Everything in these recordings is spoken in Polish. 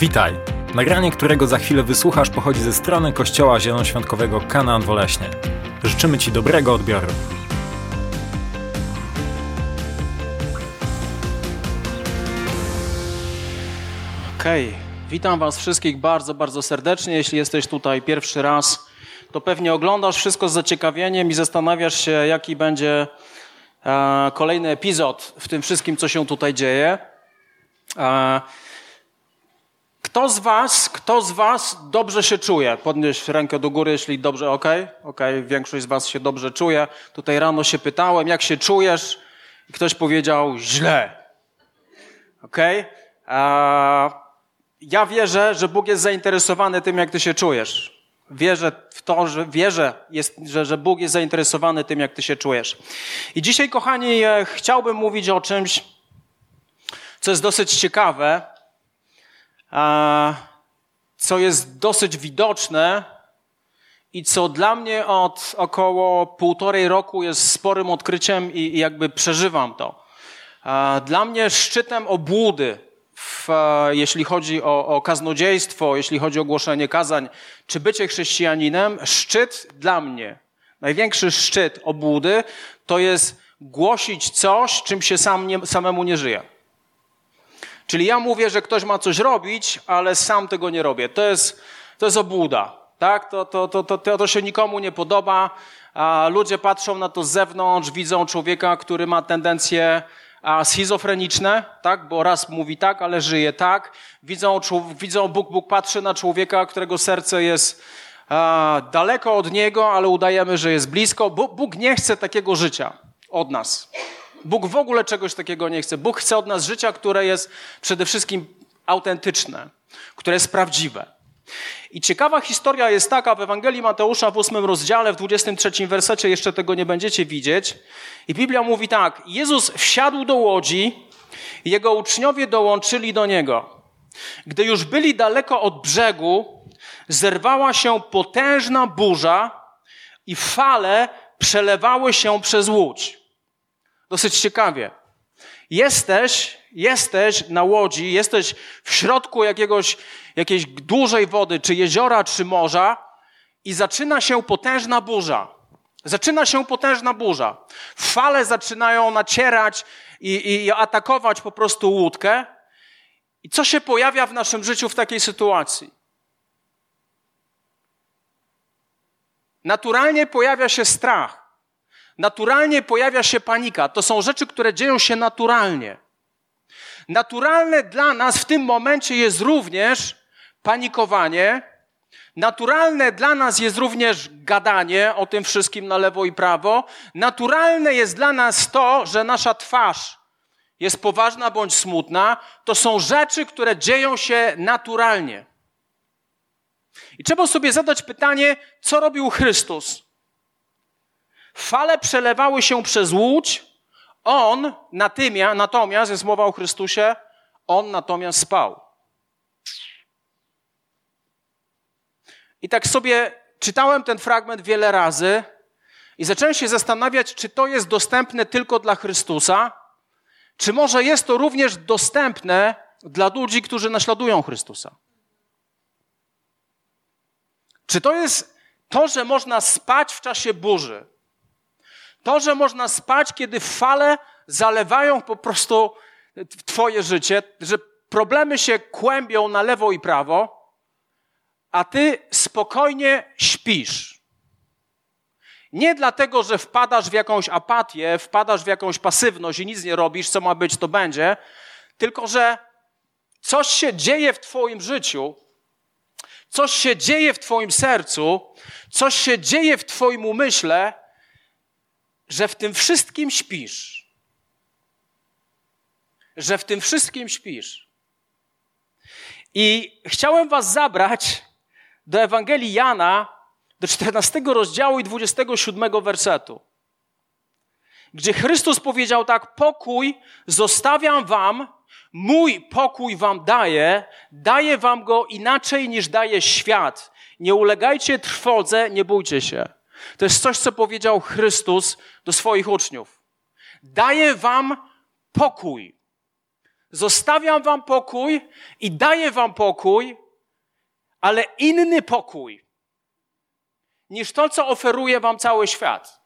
Witaj! Nagranie, którego za chwilę wysłuchasz, pochodzi ze strony Kościoła Zielonoświątkowego Kanaan Woleśnie. Życzymy Ci dobrego odbioru. Okej, okay. witam Was wszystkich bardzo, bardzo serdecznie. Jeśli jesteś tutaj pierwszy raz, to pewnie oglądasz wszystko z zaciekawieniem i zastanawiasz się, jaki będzie e, kolejny epizod w tym wszystkim, co się tutaj dzieje. E, kto z was, kto z was dobrze się czuje? Podnieś rękę do góry, jeśli dobrze, ok? Ok, większość z was się dobrze czuje. Tutaj rano się pytałem, jak się czujesz? I ktoś powiedział, źle. Ok? Ja wierzę, że Bóg jest zainteresowany tym, jak ty się czujesz. Wierzę w to, że wierzę, jest, że, że Bóg jest zainteresowany tym, jak ty się czujesz. I dzisiaj, kochani, e, chciałbym mówić o czymś, co jest dosyć ciekawe, co jest dosyć widoczne i co dla mnie od około półtorej roku jest sporym odkryciem i jakby przeżywam to. Dla mnie szczytem obłudy, w, jeśli chodzi o, o kaznodziejstwo, jeśli chodzi o głoszenie kazań, czy bycie chrześcijaninem, szczyt dla mnie, największy szczyt obłudy, to jest głosić coś, czym się sam nie, samemu nie żyje. Czyli ja mówię, że ktoś ma coś robić, ale sam tego nie robię. To jest, to jest obłuda. Tak? To, to, to, to, to się nikomu nie podoba. A ludzie patrzą na to z zewnątrz, widzą człowieka, który ma tendencje schizofreniczne, tak? bo raz mówi tak, ale żyje tak. Widzą, widzą Bóg, Bóg patrzy na człowieka, którego serce jest a, daleko od niego, ale udajemy, że jest blisko. Bóg, Bóg nie chce takiego życia od nas. Bóg w ogóle czegoś takiego nie chce. Bóg chce od nas życia, które jest przede wszystkim autentyczne, które jest prawdziwe. I ciekawa historia jest taka w Ewangelii Mateusza w 8 rozdziale, w 23 wersecie, jeszcze tego nie będziecie widzieć. I Biblia mówi tak: Jezus wsiadł do łodzi, jego uczniowie dołączyli do niego. Gdy już byli daleko od brzegu, zerwała się potężna burza i fale przelewały się przez łódź. Dosyć ciekawie. Jesteś, jesteś na łodzi, jesteś w środku jakiegoś, jakiejś dużej wody, czy jeziora, czy morza i zaczyna się potężna burza. Zaczyna się potężna burza. Fale zaczynają nacierać i, i atakować po prostu łódkę. I co się pojawia w naszym życiu w takiej sytuacji? Naturalnie pojawia się strach naturalnie pojawia się panika. To są rzeczy, które dzieją się naturalnie. Naturalne dla nas w tym momencie jest również panikowanie. Naturalne dla nas jest również gadanie o tym wszystkim na lewo i prawo. Naturalne jest dla nas to, że nasza twarz jest poważna bądź smutna. To są rzeczy, które dzieją się naturalnie. I trzeba sobie zadać pytanie, co robił Chrystus? Fale przelewały się przez łódź, on natomiast, jest mowa o Chrystusie, on natomiast spał. I tak sobie czytałem ten fragment wiele razy i zacząłem się zastanawiać, czy to jest dostępne tylko dla Chrystusa, czy może jest to również dostępne dla ludzi, którzy naśladują Chrystusa. Czy to jest to, że można spać w czasie burzy, to, że można spać, kiedy fale zalewają po prostu Twoje życie, że problemy się kłębią na lewo i prawo, a Ty spokojnie śpisz. Nie dlatego, że wpadasz w jakąś apatię, wpadasz w jakąś pasywność i nic nie robisz, co ma być, to będzie, tylko że coś się dzieje w Twoim życiu, coś się dzieje w Twoim sercu, coś się dzieje w Twoim umyśle, że w tym wszystkim śpisz. Że w tym wszystkim śpisz. I chciałem Was zabrać do Ewangelii Jana, do 14 rozdziału i 27 wersetu, gdzie Chrystus powiedział tak: Pokój zostawiam Wam, mój pokój Wam daję, daję Wam go inaczej niż daje świat. Nie ulegajcie trwodze, nie bójcie się. To jest coś, co powiedział Chrystus do swoich uczniów. Daję wam pokój. Zostawiam wam pokój i daję wam pokój, ale inny pokój niż to, co oferuje wam cały świat.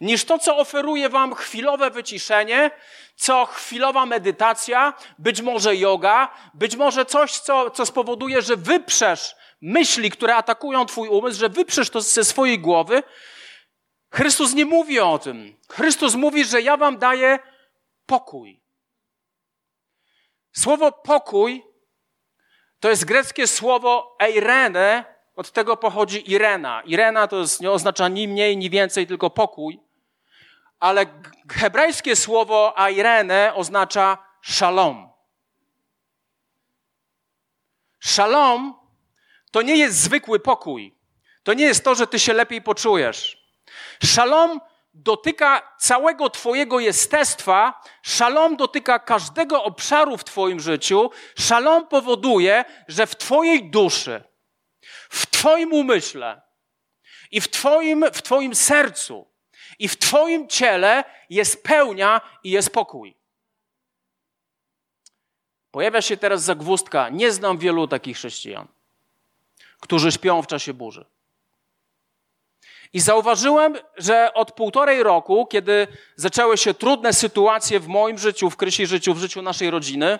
Niż to, co oferuje wam chwilowe wyciszenie, co chwilowa medytacja, być może yoga, być może coś, co, co spowoduje, że wyprzesz myśli, które atakują twój umysł, że wyprzesz to ze swojej głowy. Chrystus nie mówi o tym. Chrystus mówi, że ja wam daję pokój. Słowo pokój to jest greckie słowo eirene, od tego pochodzi Irena. Irena to jest, nie oznacza ni mniej, ni więcej, tylko pokój. Ale hebrajskie słowo airene oznacza shalom. Shalom to nie jest zwykły pokój. To nie jest to, że ty się lepiej poczujesz. Shalom dotyka całego Twojego jestestwa, szalom dotyka każdego obszaru w Twoim życiu, szalom powoduje, że w Twojej duszy, w Twoim umyśle i w Twoim, w twoim sercu i w Twoim ciele jest pełnia i jest pokój. Pojawia się teraz zagwózdka. Nie znam wielu takich chrześcijan, którzy śpią w czasie burzy. I zauważyłem, że od półtorej roku, kiedy zaczęły się trudne sytuacje w moim życiu, w Krysi życiu, w życiu naszej rodziny,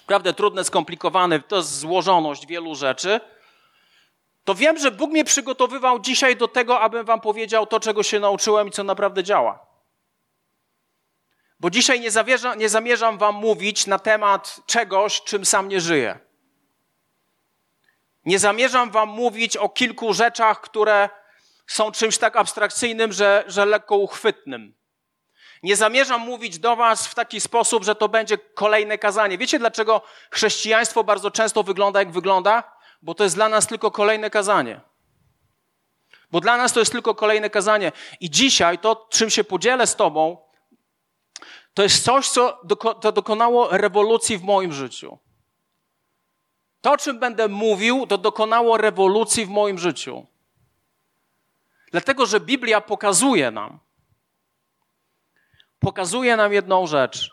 naprawdę trudne, skomplikowane, to jest złożoność wielu rzeczy, to wiem, że Bóg mnie przygotowywał dzisiaj do tego, abym wam powiedział to, czego się nauczyłem i co naprawdę działa. Bo dzisiaj nie, zawierzam, nie zamierzam wam mówić na temat czegoś, czym sam nie żyję. Nie zamierzam wam mówić o kilku rzeczach, które są czymś tak abstrakcyjnym, że, że lekko uchwytnym. Nie zamierzam mówić do Was w taki sposób, że to będzie kolejne kazanie. Wiecie, dlaczego chrześcijaństwo bardzo często wygląda jak wygląda? Bo to jest dla nas tylko kolejne kazanie. Bo dla nas to jest tylko kolejne kazanie. I dzisiaj to, czym się podzielę z Tobą, to jest coś, co dokonało rewolucji w moim życiu. To, o czym będę mówił, to dokonało rewolucji w moim życiu. Dlatego, że Biblia pokazuje nam, pokazuje nam jedną rzecz,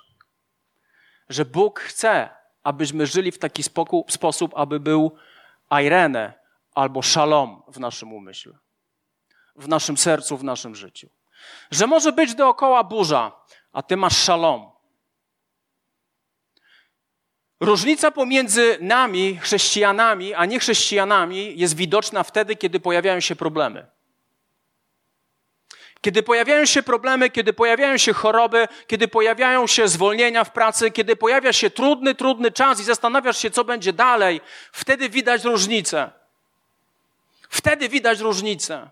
że Bóg chce, abyśmy żyli w taki sposób, aby był Irene albo Shalom w naszym umyśle, w naszym sercu, w naszym życiu. Że może być dookoła burza, a ty masz Shalom. Różnica pomiędzy nami, chrześcijanami, a niechrześcijanami jest widoczna wtedy, kiedy pojawiają się problemy. Kiedy pojawiają się problemy, kiedy pojawiają się choroby, kiedy pojawiają się zwolnienia w pracy, kiedy pojawia się trudny, trudny czas i zastanawiasz się, co będzie dalej, wtedy widać różnicę. Wtedy widać różnicę.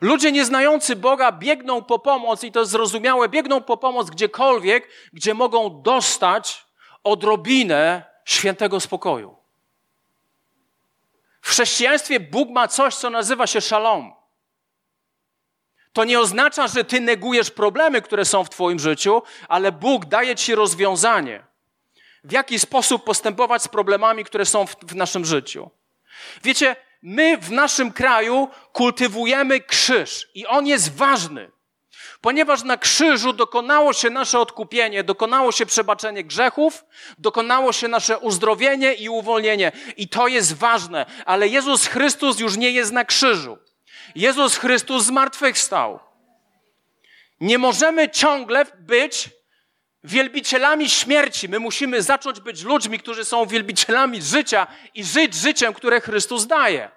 Ludzie nieznający Boga biegną po pomoc, i to jest zrozumiałe, biegną po pomoc gdziekolwiek, gdzie mogą dostać odrobinę świętego spokoju. W chrześcijaństwie Bóg ma coś, co nazywa się szalom. To nie oznacza, że ty negujesz problemy, które są w Twoim życiu, ale Bóg daje Ci rozwiązanie. W jaki sposób postępować z problemami, które są w, w naszym życiu. Wiecie, my w naszym kraju kultywujemy krzyż i on jest ważny. Ponieważ na krzyżu dokonało się nasze odkupienie, dokonało się przebaczenie grzechów, dokonało się nasze uzdrowienie i uwolnienie. I to jest ważne, ale Jezus Chrystus już nie jest na krzyżu. Jezus Chrystus zmartwychwstał. Nie możemy ciągle być wielbicielami śmierci. My musimy zacząć być ludźmi, którzy są wielbicielami życia i żyć życiem, które Chrystus daje.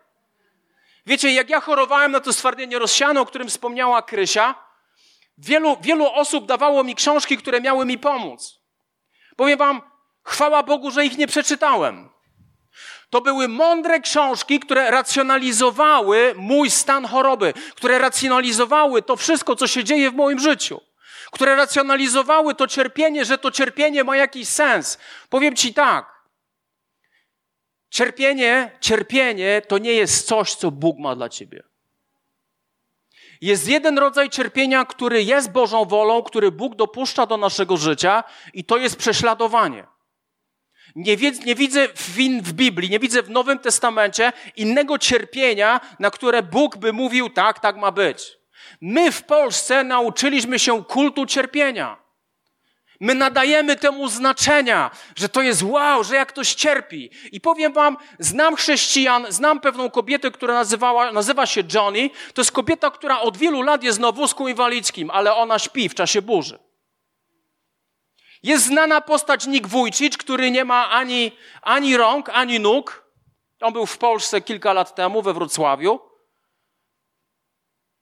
Wiecie, jak ja chorowałem na to stwardnienie rozsiane, o którym wspomniała Krysia, wielu, wielu osób dawało mi książki, które miały mi pomóc. Powiem wam, chwała Bogu, że ich nie przeczytałem. To były mądre książki, które racjonalizowały mój stan choroby, które racjonalizowały to wszystko, co się dzieje w moim życiu, które racjonalizowały to cierpienie, że to cierpienie ma jakiś sens. Powiem Ci tak. Cierpienie, cierpienie to nie jest coś, co Bóg ma dla Ciebie. Jest jeden rodzaj cierpienia, który jest Bożą wolą, który Bóg dopuszcza do naszego życia, i to jest prześladowanie. Nie, nie widzę w, w Biblii, nie widzę w Nowym Testamencie innego cierpienia, na które Bóg by mówił, tak, tak ma być. My w Polsce nauczyliśmy się kultu cierpienia. My nadajemy temu znaczenia, że to jest wow, że jak ktoś cierpi. I powiem wam, znam chrześcijan, znam pewną kobietę, która nazywała, nazywa się Johnny. To jest kobieta, która od wielu lat jest na wózku inwalidzkim, ale ona śpi w czasie burzy. Jest znana postać Nick Wójcicz, który nie ma ani, ani rąk, ani nóg. On był w Polsce kilka lat temu, we Wrocławiu.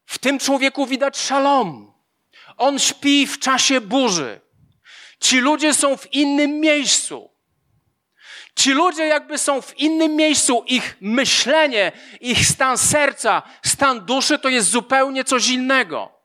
W tym człowieku widać szalom. On śpi w czasie burzy. Ci ludzie są w innym miejscu. Ci ludzie jakby są w innym miejscu. Ich myślenie, ich stan serca, stan duszy to jest zupełnie coś innego.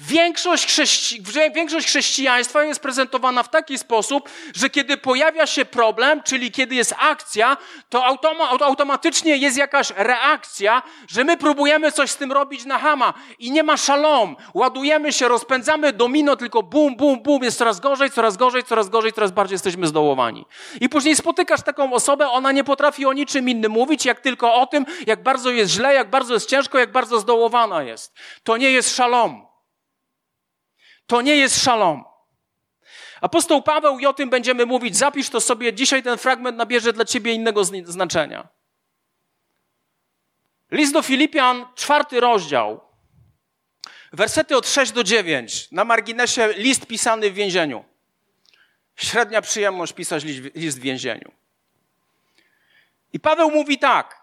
Większość, chrześci większość chrześcijaństwa jest prezentowana w taki sposób, że kiedy pojawia się problem, czyli kiedy jest akcja, to automa automatycznie jest jakaś reakcja, że my próbujemy coś z tym robić na hama i nie ma szalom. Ładujemy się, rozpędzamy domino, tylko bum, bum, bum, jest coraz gorzej, coraz gorzej, coraz gorzej, coraz bardziej jesteśmy zdołowani. I później spotykasz taką osobę, ona nie potrafi o niczym innym mówić, jak tylko o tym, jak bardzo jest źle, jak bardzo jest ciężko, jak bardzo zdołowana jest. To nie jest szalom. To nie jest szalom. Apostoł Paweł i o tym będziemy mówić. Zapisz to sobie. Dzisiaj ten fragment nabierze dla ciebie innego znaczenia. List do Filipian, czwarty rozdział. Wersety od 6 do 9. Na marginesie list pisany w więzieniu. Średnia przyjemność pisać list w więzieniu. I Paweł mówi tak.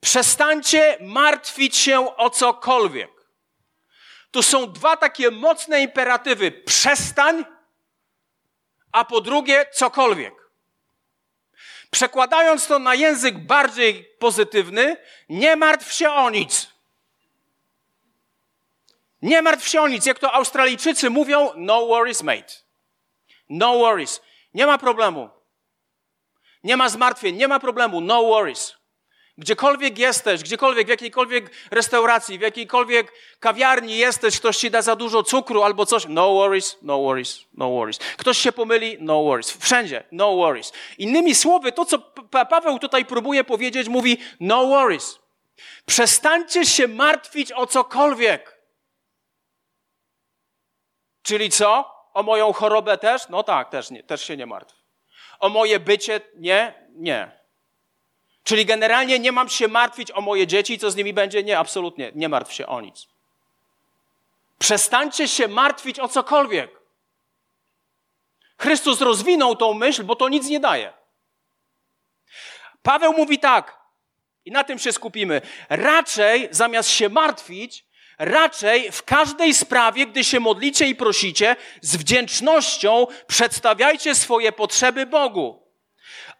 Przestańcie martwić się o cokolwiek. To są dwa takie mocne imperatywy. Przestań, a po drugie cokolwiek. Przekładając to na język bardziej pozytywny, nie martw się o nic. Nie martw się o nic. Jak to Australijczycy mówią, no worries, mate. No worries. Nie ma problemu. Nie ma zmartwień, nie ma problemu. No worries. Gdziekolwiek jesteś, gdziekolwiek, w jakiejkolwiek restauracji, w jakiejkolwiek kawiarni jesteś, ktoś ci da za dużo cukru albo coś, no worries, no worries, no worries. Ktoś się pomyli, no worries. Wszędzie, no worries. Innymi słowy, to co Paweł tutaj próbuje powiedzieć, mówi no worries. Przestańcie się martwić o cokolwiek. Czyli co? O moją chorobę też? No tak, też, nie, też się nie martw. O moje bycie? Nie, nie. Czyli generalnie nie mam się martwić o moje dzieci, co z nimi będzie? Nie, absolutnie, nie martw się o nic. Przestańcie się martwić o cokolwiek. Chrystus rozwinął tą myśl, bo to nic nie daje. Paweł mówi tak, i na tym się skupimy. Raczej zamiast się martwić, raczej w każdej sprawie, gdy się modlicie i prosicie, z wdzięcznością przedstawiajcie swoje potrzeby Bogu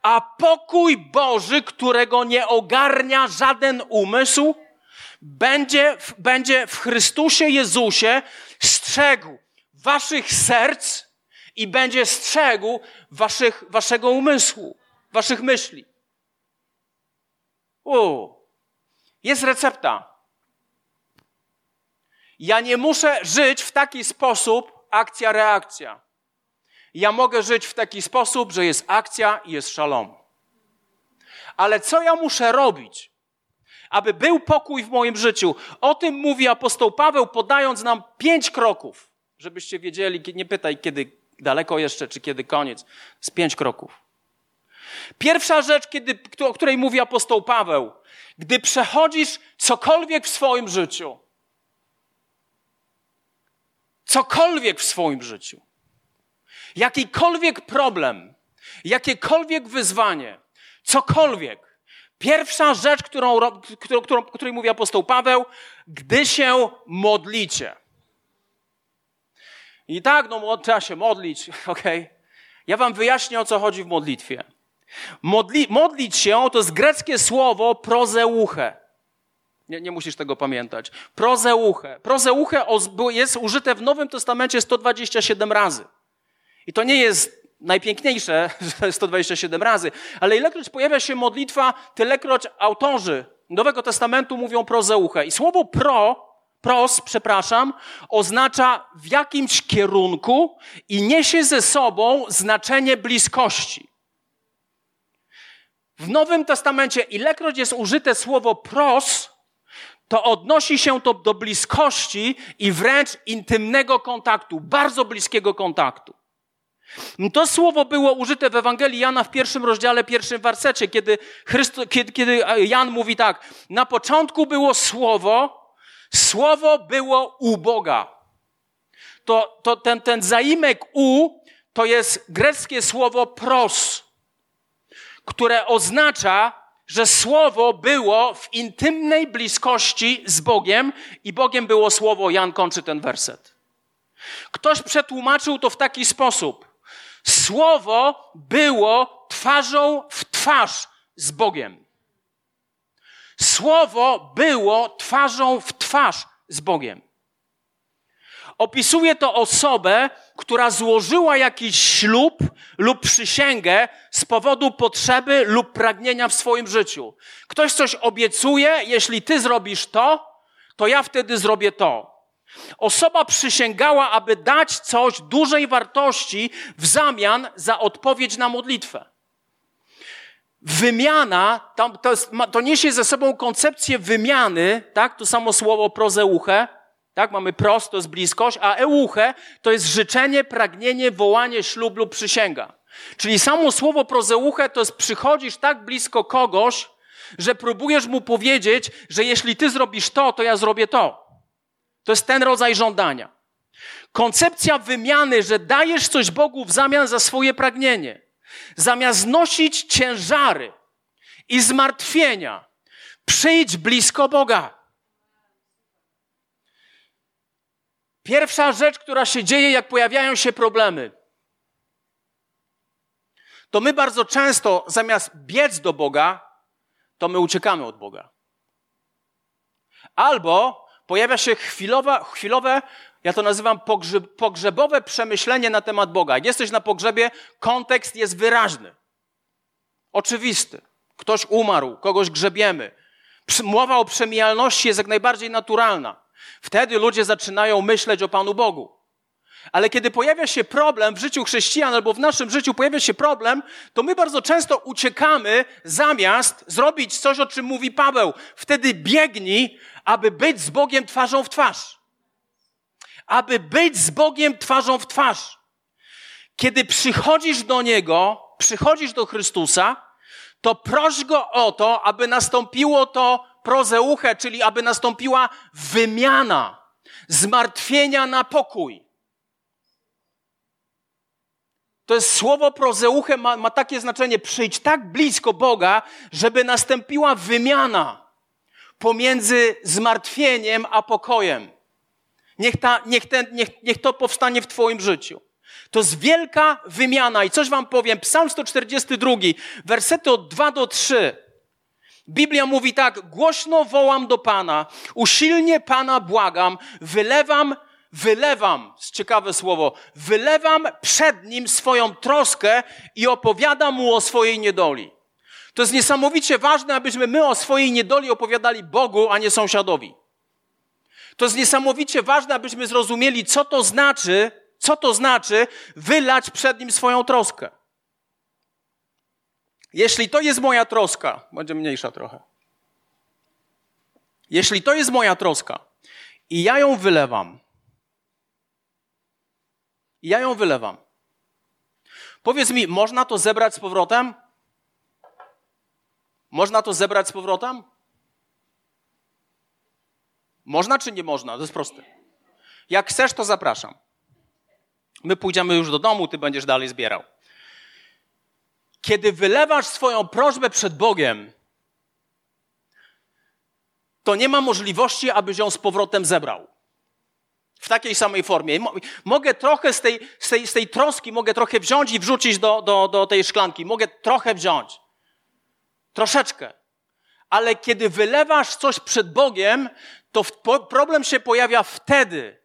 a pokój Boży, którego nie ogarnia żaden umysł, będzie, będzie w Chrystusie Jezusie strzegł waszych serc i będzie strzegł waszych, waszego umysłu, waszych myśli. U, jest recepta. Ja nie muszę żyć w taki sposób, akcja, reakcja. Ja mogę żyć w taki sposób, że jest akcja i jest szalom. Ale co ja muszę robić, aby był pokój w moim życiu? O tym mówi apostoł Paweł, podając nam pięć kroków, żebyście wiedzieli, nie pytaj, kiedy daleko jeszcze, czy kiedy koniec. Z pięć kroków. Pierwsza rzecz, kiedy, o której mówi apostoł Paweł, gdy przechodzisz cokolwiek w swoim życiu, cokolwiek w swoim życiu, jakikolwiek problem, jakiekolwiek wyzwanie, cokolwiek, pierwsza rzecz, którą, którą, której mówi apostoł Paweł, gdy się modlicie. I tak, no trzeba się modlić, okej. Okay. Ja wam wyjaśnię, o co chodzi w modlitwie. Modli, modlić się to jest greckie słowo prozeuche. Nie, nie musisz tego pamiętać. Prozeuche. Prozeuche jest użyte w Nowym Testamencie 127 razy. I to nie jest najpiękniejsze, że 127 razy, ale ilekroć pojawia się modlitwa, tylekroć autorzy Nowego Testamentu mówią prozeuchę. I słowo pro, pros, przepraszam, oznacza w jakimś kierunku i niesie ze sobą znaczenie bliskości. W Nowym Testamencie, ilekroć jest użyte słowo pros, to odnosi się to do bliskości i wręcz intymnego kontaktu, bardzo bliskiego kontaktu. To słowo było użyte w Ewangelii Jana w pierwszym rozdziale, pierwszym wersecie, kiedy, Chrystu, kiedy, kiedy Jan mówi tak, na początku było słowo, słowo było u Boga. To, to ten, ten zaimek u to jest greckie słowo pros, które oznacza, że słowo było w intymnej bliskości z Bogiem i Bogiem było słowo. Jan kończy ten werset. Ktoś przetłumaczył to w taki sposób. Słowo było twarzą w twarz z Bogiem. Słowo było twarzą w twarz z Bogiem. Opisuje to osobę, która złożyła jakiś ślub lub przysięgę z powodu potrzeby lub pragnienia w swoim życiu. Ktoś coś obiecuje, jeśli ty zrobisz to, to ja wtedy zrobię to. Osoba przysięgała, aby dać coś dużej wartości w zamian za odpowiedź na modlitwę. Wymiana, to, jest, to niesie ze sobą koncepcję wymiany, tak? To samo słowo prozeuche, tak? Mamy prost, to jest bliskość, a euche to jest życzenie, pragnienie, wołanie, ślub lub przysięga. Czyli samo słowo prozeuche to jest przychodzisz tak blisko kogoś, że próbujesz mu powiedzieć, że jeśli ty zrobisz to, to ja zrobię to. To jest ten rodzaj żądania. Koncepcja wymiany, że dajesz coś Bogu w zamian za swoje pragnienie. Zamiast nosić ciężary i zmartwienia, przyjdź blisko Boga. Pierwsza rzecz, która się dzieje, jak pojawiają się problemy, to my bardzo często zamiast biec do Boga, to my uciekamy od Boga. Albo pojawia się chwilowe, chwilowe ja to nazywam pogrzeb, pogrzebowe przemyślenie na temat Boga. Jak jesteś na pogrzebie, kontekst jest wyraźny, oczywisty. Ktoś umarł, kogoś grzebiemy. Mowa o przemijalności jest jak najbardziej naturalna. Wtedy ludzie zaczynają myśleć o Panu Bogu. Ale kiedy pojawia się problem w życiu chrześcijan albo w naszym życiu pojawia się problem, to my bardzo często uciekamy zamiast zrobić coś, o czym mówi Paweł. Wtedy biegnij, aby być z Bogiem twarzą w twarz. Aby być z Bogiem twarzą w twarz. Kiedy przychodzisz do Niego, przychodzisz do Chrystusa, to proś Go o to, aby nastąpiło to prozeuche, czyli aby nastąpiła wymiana zmartwienia na pokój. To jest słowo prozeuche, ma, ma takie znaczenie: przyjdź tak blisko Boga, żeby nastąpiła wymiana pomiędzy zmartwieniem a pokojem. Niech, ta, niech, ten, niech, niech to powstanie w Twoim życiu. To jest wielka wymiana. I coś Wam powiem. Psalm 142, wersety od 2 do 3. Biblia mówi tak: głośno wołam do Pana, usilnie Pana błagam, wylewam, wylewam, ciekawe słowo, wylewam przed Nim swoją troskę i opowiadam Mu o swojej niedoli. To jest niesamowicie ważne, abyśmy my o swojej niedoli opowiadali Bogu, a nie sąsiadowi. To jest niesamowicie ważne, abyśmy zrozumieli, co to znaczy, co to znaczy wylać przed Nim swoją troskę. Jeśli to jest moja troska, będzie mniejsza trochę. Jeśli to jest moja troska i ja ją wylewam, i ja ją wylewam, powiedz mi, można to zebrać z powrotem? Można to zebrać z powrotem? Można czy nie można? To jest proste. Jak chcesz, to zapraszam. My pójdziemy już do domu, ty będziesz dalej zbierał. Kiedy wylewasz swoją prośbę przed Bogiem, to nie ma możliwości, abyś ją z powrotem zebrał. W takiej samej formie. Mogę trochę z tej, z tej, z tej troski, mogę trochę wziąć i wrzucić do, do, do tej szklanki. Mogę trochę wziąć. Troszeczkę. Ale kiedy wylewasz coś przed Bogiem, to problem się pojawia wtedy,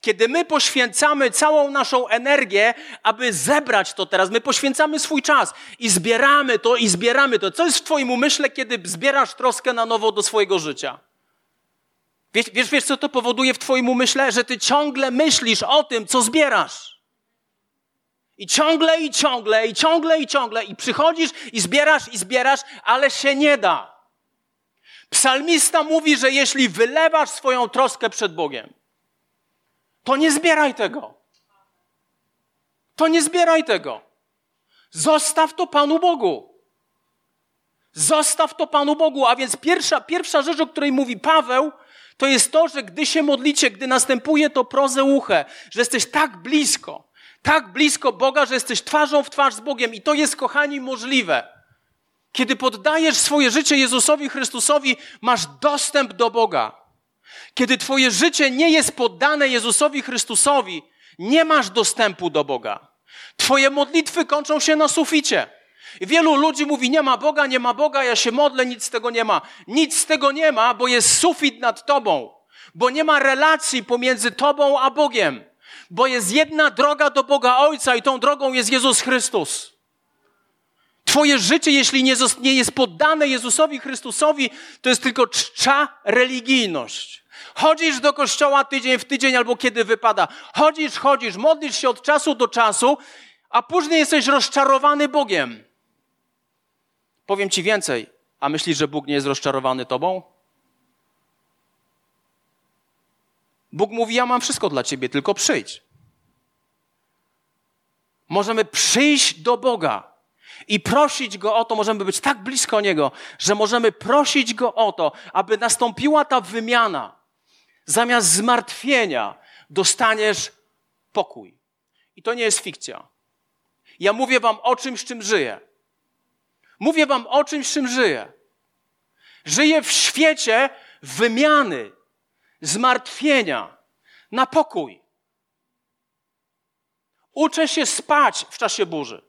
kiedy my poświęcamy całą naszą energię, aby zebrać to teraz, my poświęcamy swój czas i zbieramy to i zbieramy to. Co jest w Twoim umyśle, kiedy zbierasz troskę na nowo do swojego życia? Wiesz, wiesz, wiesz, co to powoduje w Twoim umyśle? Że Ty ciągle myślisz o tym, co zbierasz. I ciągle, i ciągle, i ciągle, i ciągle, i przychodzisz, i zbierasz, i zbierasz, ale się nie da. Psalmista mówi, że jeśli wylewasz swoją troskę przed Bogiem, to nie zbieraj tego. to nie zbieraj tego. Zostaw to Panu Bogu. Zostaw to Panu Bogu. A więc pierwsza, pierwsza rzecz, o której mówi Paweł, to jest to, że gdy się modlicie, gdy następuje to prozeuche, że jesteś tak blisko, tak blisko Boga, że jesteś twarzą w twarz z Bogiem i to jest, kochani, możliwe. Kiedy poddajesz swoje życie Jezusowi Chrystusowi, masz dostęp do Boga. Kiedy twoje życie nie jest poddane Jezusowi Chrystusowi, nie masz dostępu do Boga. Twoje modlitwy kończą się na suficie. Wielu ludzi mówi, nie ma Boga, nie ma Boga, ja się modlę, nic z tego nie ma. Nic z tego nie ma, bo jest sufit nad tobą, bo nie ma relacji pomiędzy tobą a Bogiem, bo jest jedna droga do Boga Ojca i tą drogą jest Jezus Chrystus. Twoje życie, jeśli nie, nie jest poddane Jezusowi Chrystusowi, to jest tylko czcza religijność. Chodzisz do kościoła tydzień w tydzień albo kiedy wypada. Chodzisz, chodzisz, modlisz się od czasu do czasu, a później jesteś rozczarowany Bogiem. Powiem ci więcej. A myślisz, że Bóg nie jest rozczarowany tobą? Bóg mówi: Ja mam wszystko dla ciebie, tylko przyjdź. Możemy przyjść do Boga i prosić Go o to, możemy być tak blisko Niego, że możemy prosić Go o to, aby nastąpiła ta wymiana. Zamiast zmartwienia dostaniesz pokój. I to nie jest fikcja. Ja mówię Wam o czymś, czym żyję. Mówię Wam o czymś, czym żyję. Żyję w świecie wymiany, zmartwienia na pokój. Uczę się spać w czasie burzy.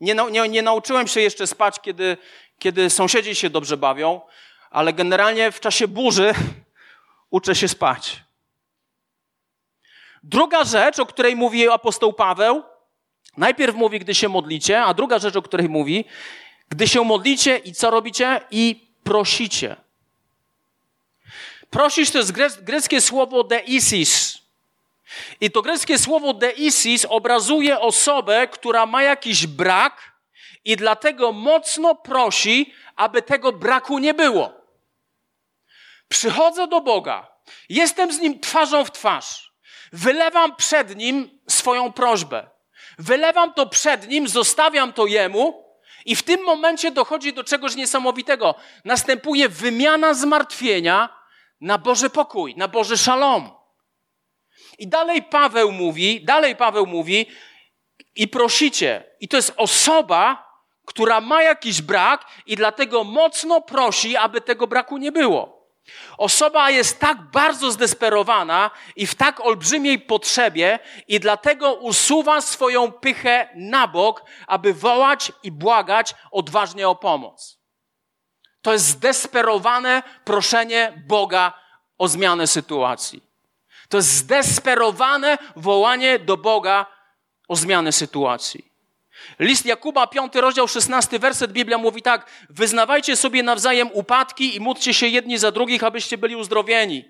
Nie, nie, nie nauczyłem się jeszcze spać, kiedy, kiedy sąsiedzi się dobrze bawią, ale generalnie w czasie burzy uczę się spać. Druga rzecz, o której mówi apostoł Paweł, najpierw mówi, gdy się modlicie, a druga rzecz, o której mówi, gdy się modlicie i co robicie? I prosicie. Prosić to jest greckie słowo deisis. I to greckie słowo deisis obrazuje osobę, która ma jakiś brak i dlatego mocno prosi, aby tego braku nie było. Przychodzę do Boga, jestem z Nim twarzą w twarz, wylewam przed Nim swoją prośbę, wylewam to przed Nim, zostawiam to Jemu i w tym momencie dochodzi do czegoś niesamowitego. Następuje wymiana zmartwienia na Boży pokój, na Boży szalom. I dalej Paweł mówi, dalej Paweł mówi i prosicie. I to jest osoba, która ma jakiś brak i dlatego mocno prosi, aby tego braku nie było. Osoba jest tak bardzo zdesperowana i w tak olbrzymiej potrzebie i dlatego usuwa swoją pychę na bok, aby wołać i błagać odważnie o pomoc. To jest zdesperowane proszenie Boga o zmianę sytuacji. To jest zdesperowane wołanie do Boga o zmianę sytuacji. List Jakuba, 5 rozdział, 16 werset, Biblia mówi tak: Wyznawajcie sobie nawzajem upadki i módlcie się jedni za drugich, abyście byli uzdrowieni.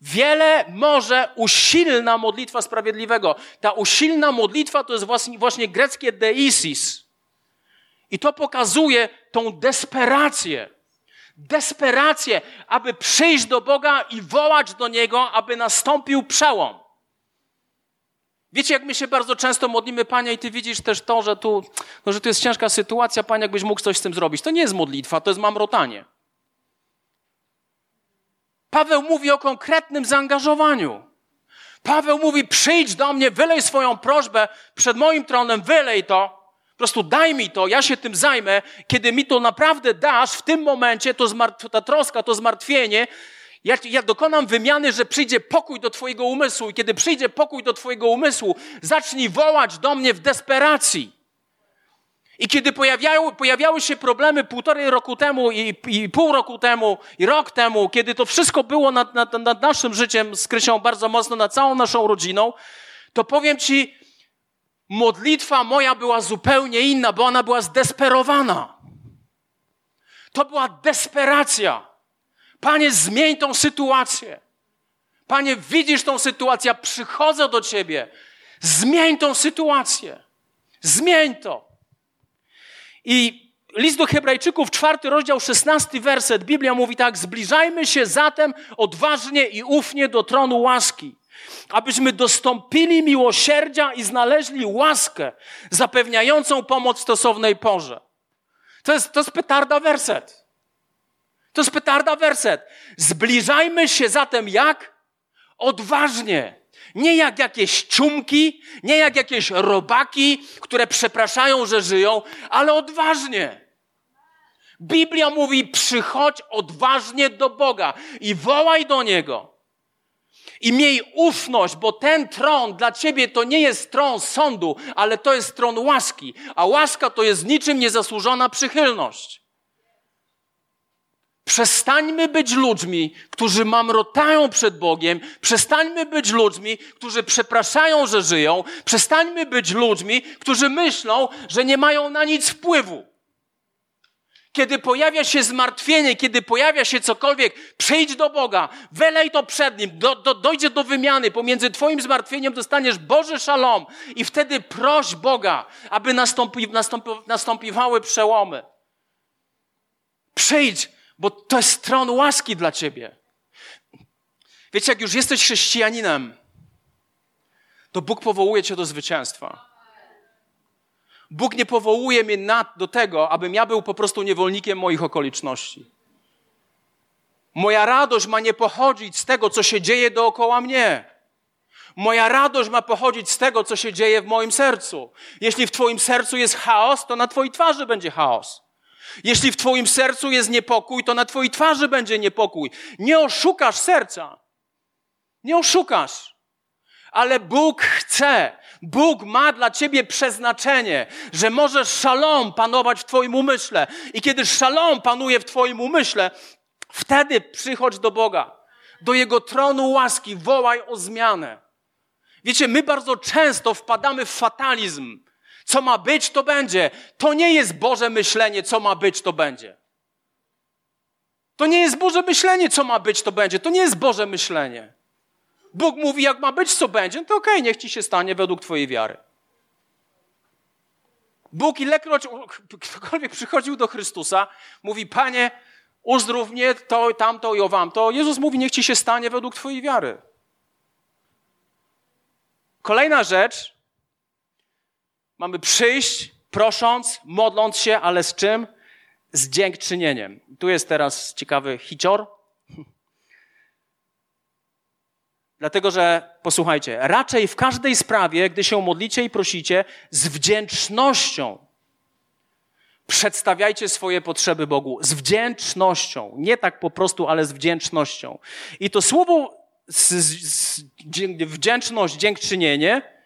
Wiele może usilna modlitwa sprawiedliwego. Ta usilna modlitwa to jest właśnie, właśnie greckie deisis. I to pokazuje tą desperację desperację, aby przyjść do Boga i wołać do Niego, aby nastąpił przełom. Wiecie, jak my się bardzo często modlimy, Panie, i Ty widzisz też to, że tu, no, że tu jest ciężka sytuacja, Panie, jakbyś mógł coś z tym zrobić. To nie jest modlitwa, to jest mamrotanie. Paweł mówi o konkretnym zaangażowaniu. Paweł mówi: przyjdź do mnie, wylej swoją prośbę przed moim tronem, wylej to prostu daj mi to, ja się tym zajmę. Kiedy mi to naprawdę dasz, w tym momencie to ta troska, to zmartwienie, ja, ja dokonam wymiany, że przyjdzie pokój do Twojego umysłu. I kiedy przyjdzie pokój do Twojego umysłu, zacznij wołać do mnie w desperacji. I kiedy pojawiały, pojawiały się problemy półtorej roku temu i, i, pół roku temu i rok temu, kiedy to wszystko było nad, nad, nad naszym życiem z Krysią bardzo mocno, nad całą naszą rodziną, to powiem Ci, modlitwa moja była zupełnie inna, bo ona była zdesperowana. To była desperacja. Panie, zmień tą sytuację. Panie, widzisz tą sytuację, przychodzę do Ciebie. Zmień tą sytuację. Zmień to. I list do Hebrajczyków, czwarty rozdział, szesnasty werset, Biblia mówi tak: Zbliżajmy się zatem odważnie i ufnie do tronu łaski abyśmy dostąpili miłosierdzia i znaleźli łaskę zapewniającą pomoc w stosownej porze. To jest, to jest petarda werset. To jest petarda werset. Zbliżajmy się zatem jak? Odważnie. Nie jak jakieś ciumki, nie jak jakieś robaki, które przepraszają, że żyją, ale odważnie. Biblia mówi: przychodź odważnie do Boga i wołaj do Niego. I miej ufność, bo ten tron dla ciebie to nie jest tron sądu, ale to jest tron łaski. A łaska to jest niczym niezasłużona przychylność. Przestańmy być ludźmi, którzy mamrotają przed Bogiem. Przestańmy być ludźmi, którzy przepraszają, że żyją. Przestańmy być ludźmi, którzy myślą, że nie mają na nic wpływu. Kiedy pojawia się zmartwienie, kiedy pojawia się cokolwiek, przyjdź do Boga, welej to przed Nim, do, do, dojdzie do wymiany. Pomiędzy Twoim zmartwieniem dostaniesz Boży szalom i wtedy proś Boga, aby nastąpi, nastąpi, nastąpiwały przełomy. Przyjdź, bo to jest stron łaski dla Ciebie. Wiecie, jak już jesteś chrześcijaninem, to Bóg powołuje Cię do zwycięstwa. Bóg nie powołuje mnie na, do tego, abym ja był po prostu niewolnikiem moich okoliczności. Moja radość ma nie pochodzić z tego, co się dzieje dookoła mnie. Moja radość ma pochodzić z tego, co się dzieje w moim sercu. Jeśli w Twoim sercu jest chaos, to na Twojej twarzy będzie chaos. Jeśli w Twoim sercu jest niepokój, to na Twojej twarzy będzie niepokój. Nie oszukasz serca. Nie oszukasz. Ale Bóg chce, Bóg ma dla ciebie przeznaczenie, że możesz szalom panować w twoim umyśle. I kiedy szalom panuje w twoim umyśle, wtedy przychodź do Boga, do Jego tronu łaski, wołaj o zmianę. Wiecie, my bardzo często wpadamy w fatalizm. Co ma być, to będzie. To nie jest Boże myślenie, co ma być, to będzie. To nie jest Boże myślenie, co ma być, to będzie. To nie jest Boże myślenie. Bóg mówi, jak ma być, co będzie, no to okej, okay, niech ci się stanie według twojej wiary. Bóg ilekroć ktokolwiek przychodził do Chrystusa, mówi, Panie, uzdrów mnie, to, tamto i owam to. Jezus mówi, niech ci się stanie według twojej wiary. Kolejna rzecz. Mamy przyjść, prosząc, modląc się, ale z czym? Z dziękczynieniem. Tu jest teraz ciekawy hicior. Dlatego, że posłuchajcie, raczej w każdej sprawie, gdy się modlicie i prosicie, z wdzięcznością przedstawiajcie swoje potrzeby Bogu. Z wdzięcznością. Nie tak po prostu, ale z wdzięcznością. I to słowo z, z, wdzięczność, dziękczynienie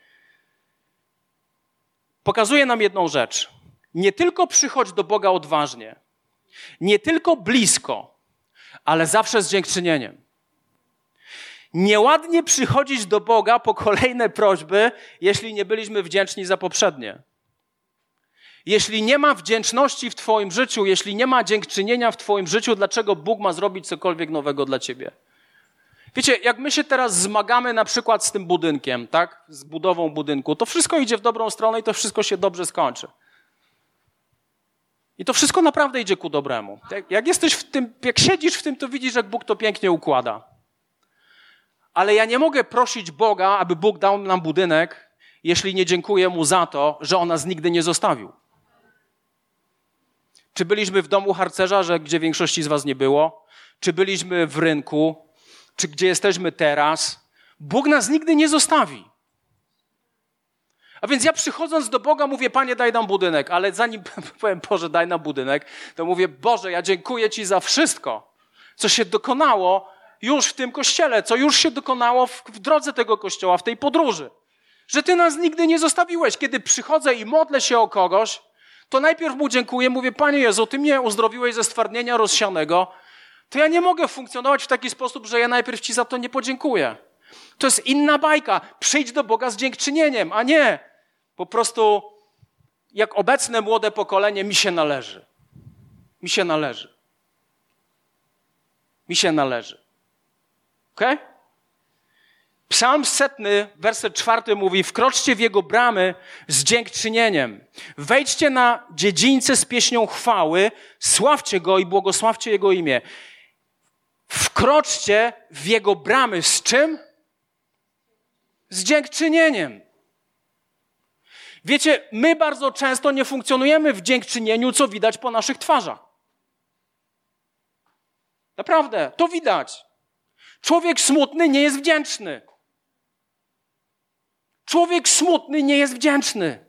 pokazuje nam jedną rzecz. Nie tylko przychodź do Boga odważnie, nie tylko blisko, ale zawsze z dziękczynieniem. Nieładnie przychodzić do Boga po kolejne prośby, jeśli nie byliśmy wdzięczni za poprzednie. Jeśli nie ma wdzięczności w Twoim życiu, jeśli nie ma dziękczynienia w Twoim życiu, dlaczego Bóg ma zrobić cokolwiek nowego dla Ciebie? Wiecie, jak my się teraz zmagamy na przykład z tym budynkiem, tak? Z budową budynku, to wszystko idzie w dobrą stronę i to wszystko się dobrze skończy. I to wszystko naprawdę idzie ku dobremu. Jak jesteś w tym, jak siedzisz w tym, to widzisz, jak Bóg to pięknie układa ale ja nie mogę prosić Boga, aby Bóg dał nam budynek, jeśli nie dziękuję Mu za to, że On nas nigdy nie zostawił. Czy byliśmy w domu harcerza, że gdzie większości z Was nie było? Czy byliśmy w rynku? Czy gdzie jesteśmy teraz? Bóg nas nigdy nie zostawi. A więc ja przychodząc do Boga mówię, Panie, daj nam budynek, ale zanim powiem, Boże, daj nam budynek, to mówię, Boże, ja dziękuję Ci za wszystko, co się dokonało już w tym kościele, co już się dokonało w, w drodze tego kościoła, w tej podróży. Że Ty nas nigdy nie zostawiłeś. Kiedy przychodzę i modlę się o kogoś, to najpierw mu dziękuję, mówię, Panie Jezu, Ty mnie uzdrowiłeś ze stwardnienia rozsianego, to ja nie mogę funkcjonować w taki sposób, że ja najpierw Ci za to nie podziękuję. To jest inna bajka. Przyjdź do Boga z dziękczynieniem, a nie po prostu jak obecne młode pokolenie mi się należy. Mi się należy. Mi się należy. Okay? Psalm setny, werset czwarty mówi: Wkroczcie w jego bramy z dziękczynieniem. Wejdźcie na dziedzińce z pieśnią chwały, sławcie go i błogosławcie jego imię. Wkroczcie w jego bramy z czym? z dziękczynieniem. Wiecie, my bardzo często nie funkcjonujemy w dziękczynieniu, co widać po naszych twarzach. Naprawdę, to widać. Człowiek smutny nie jest wdzięczny. Człowiek smutny nie jest wdzięczny.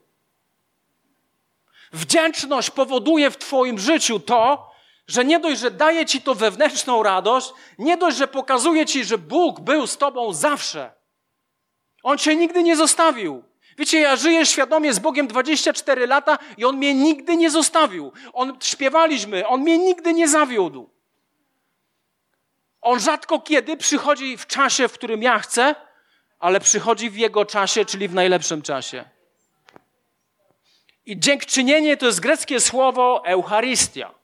Wdzięczność powoduje w Twoim życiu to, że nie dość, że daje Ci to wewnętrzną radość, nie dość, że pokazuje Ci, że Bóg był z Tobą zawsze. On Cię nigdy nie zostawił. Wiecie, ja żyję świadomie z Bogiem 24 lata i On mnie nigdy nie zostawił. On śpiewaliśmy, On mnie nigdy nie zawiódł. On rzadko kiedy przychodzi w czasie, w którym ja chcę, ale przychodzi w Jego czasie, czyli w najlepszym czasie. I dziękczynienie to jest greckie słowo Eucharystia.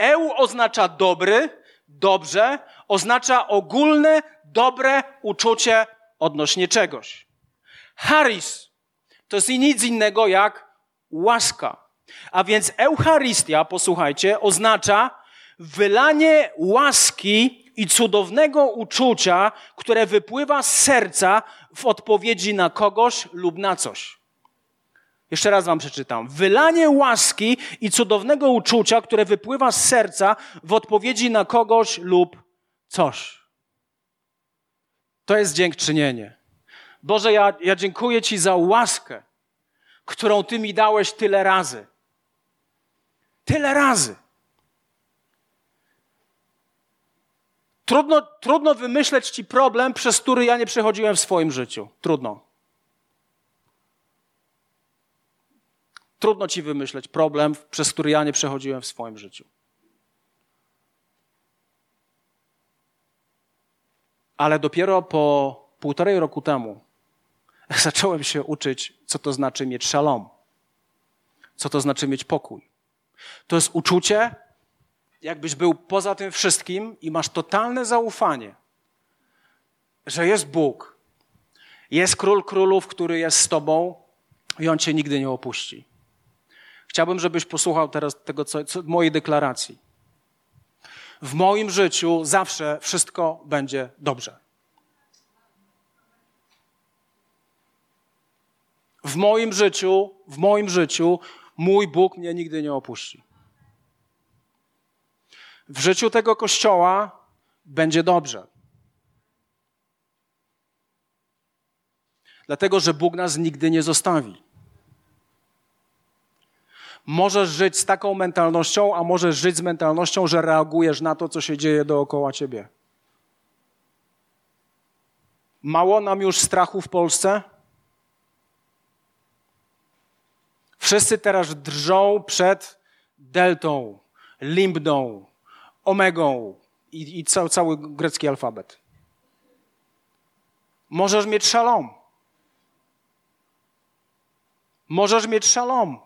Eu oznacza dobry, dobrze, oznacza ogólne, dobre uczucie odnośnie czegoś. Charis to jest nic innego jak łaska. A więc Eucharystia, posłuchajcie, oznacza wylanie łaski i cudownego uczucia, które wypływa z serca w odpowiedzi na kogoś lub na coś. Jeszcze raz wam przeczytam. Wylanie łaski i cudownego uczucia, które wypływa z serca w odpowiedzi na kogoś lub coś. To jest dziękczynienie. Boże, ja, ja dziękuję Ci za łaskę, którą Ty mi dałeś tyle razy. Tyle razy. Trudno, trudno wymyśleć Ci problem, przez który ja nie przechodziłem w swoim życiu. Trudno. Trudno Ci wymyśleć problem, przez który ja nie przechodziłem w swoim życiu. Ale dopiero po półtorej roku temu zacząłem się uczyć, co to znaczy mieć szalom. Co to znaczy mieć pokój. To jest uczucie, jakbyś był poza tym wszystkim i masz totalne zaufanie, że jest Bóg, jest Król Królów, który jest z Tobą i On Cię nigdy nie opuści. Chciałbym, żebyś posłuchał teraz tego, co, co mojej deklaracji. W moim życiu zawsze wszystko będzie dobrze. W moim życiu, w moim życiu mój Bóg mnie nigdy nie opuści. W życiu tego kościoła będzie dobrze. Dlatego, że Bóg nas nigdy nie zostawi. Możesz żyć z taką mentalnością, a możesz żyć z mentalnością, że reagujesz na to, co się dzieje dookoła ciebie. Mało nam już strachu w Polsce? Wszyscy teraz drżą przed deltą, limbdą, omegą i, i cały, cały grecki alfabet. Możesz mieć szalom. Możesz mieć szalom.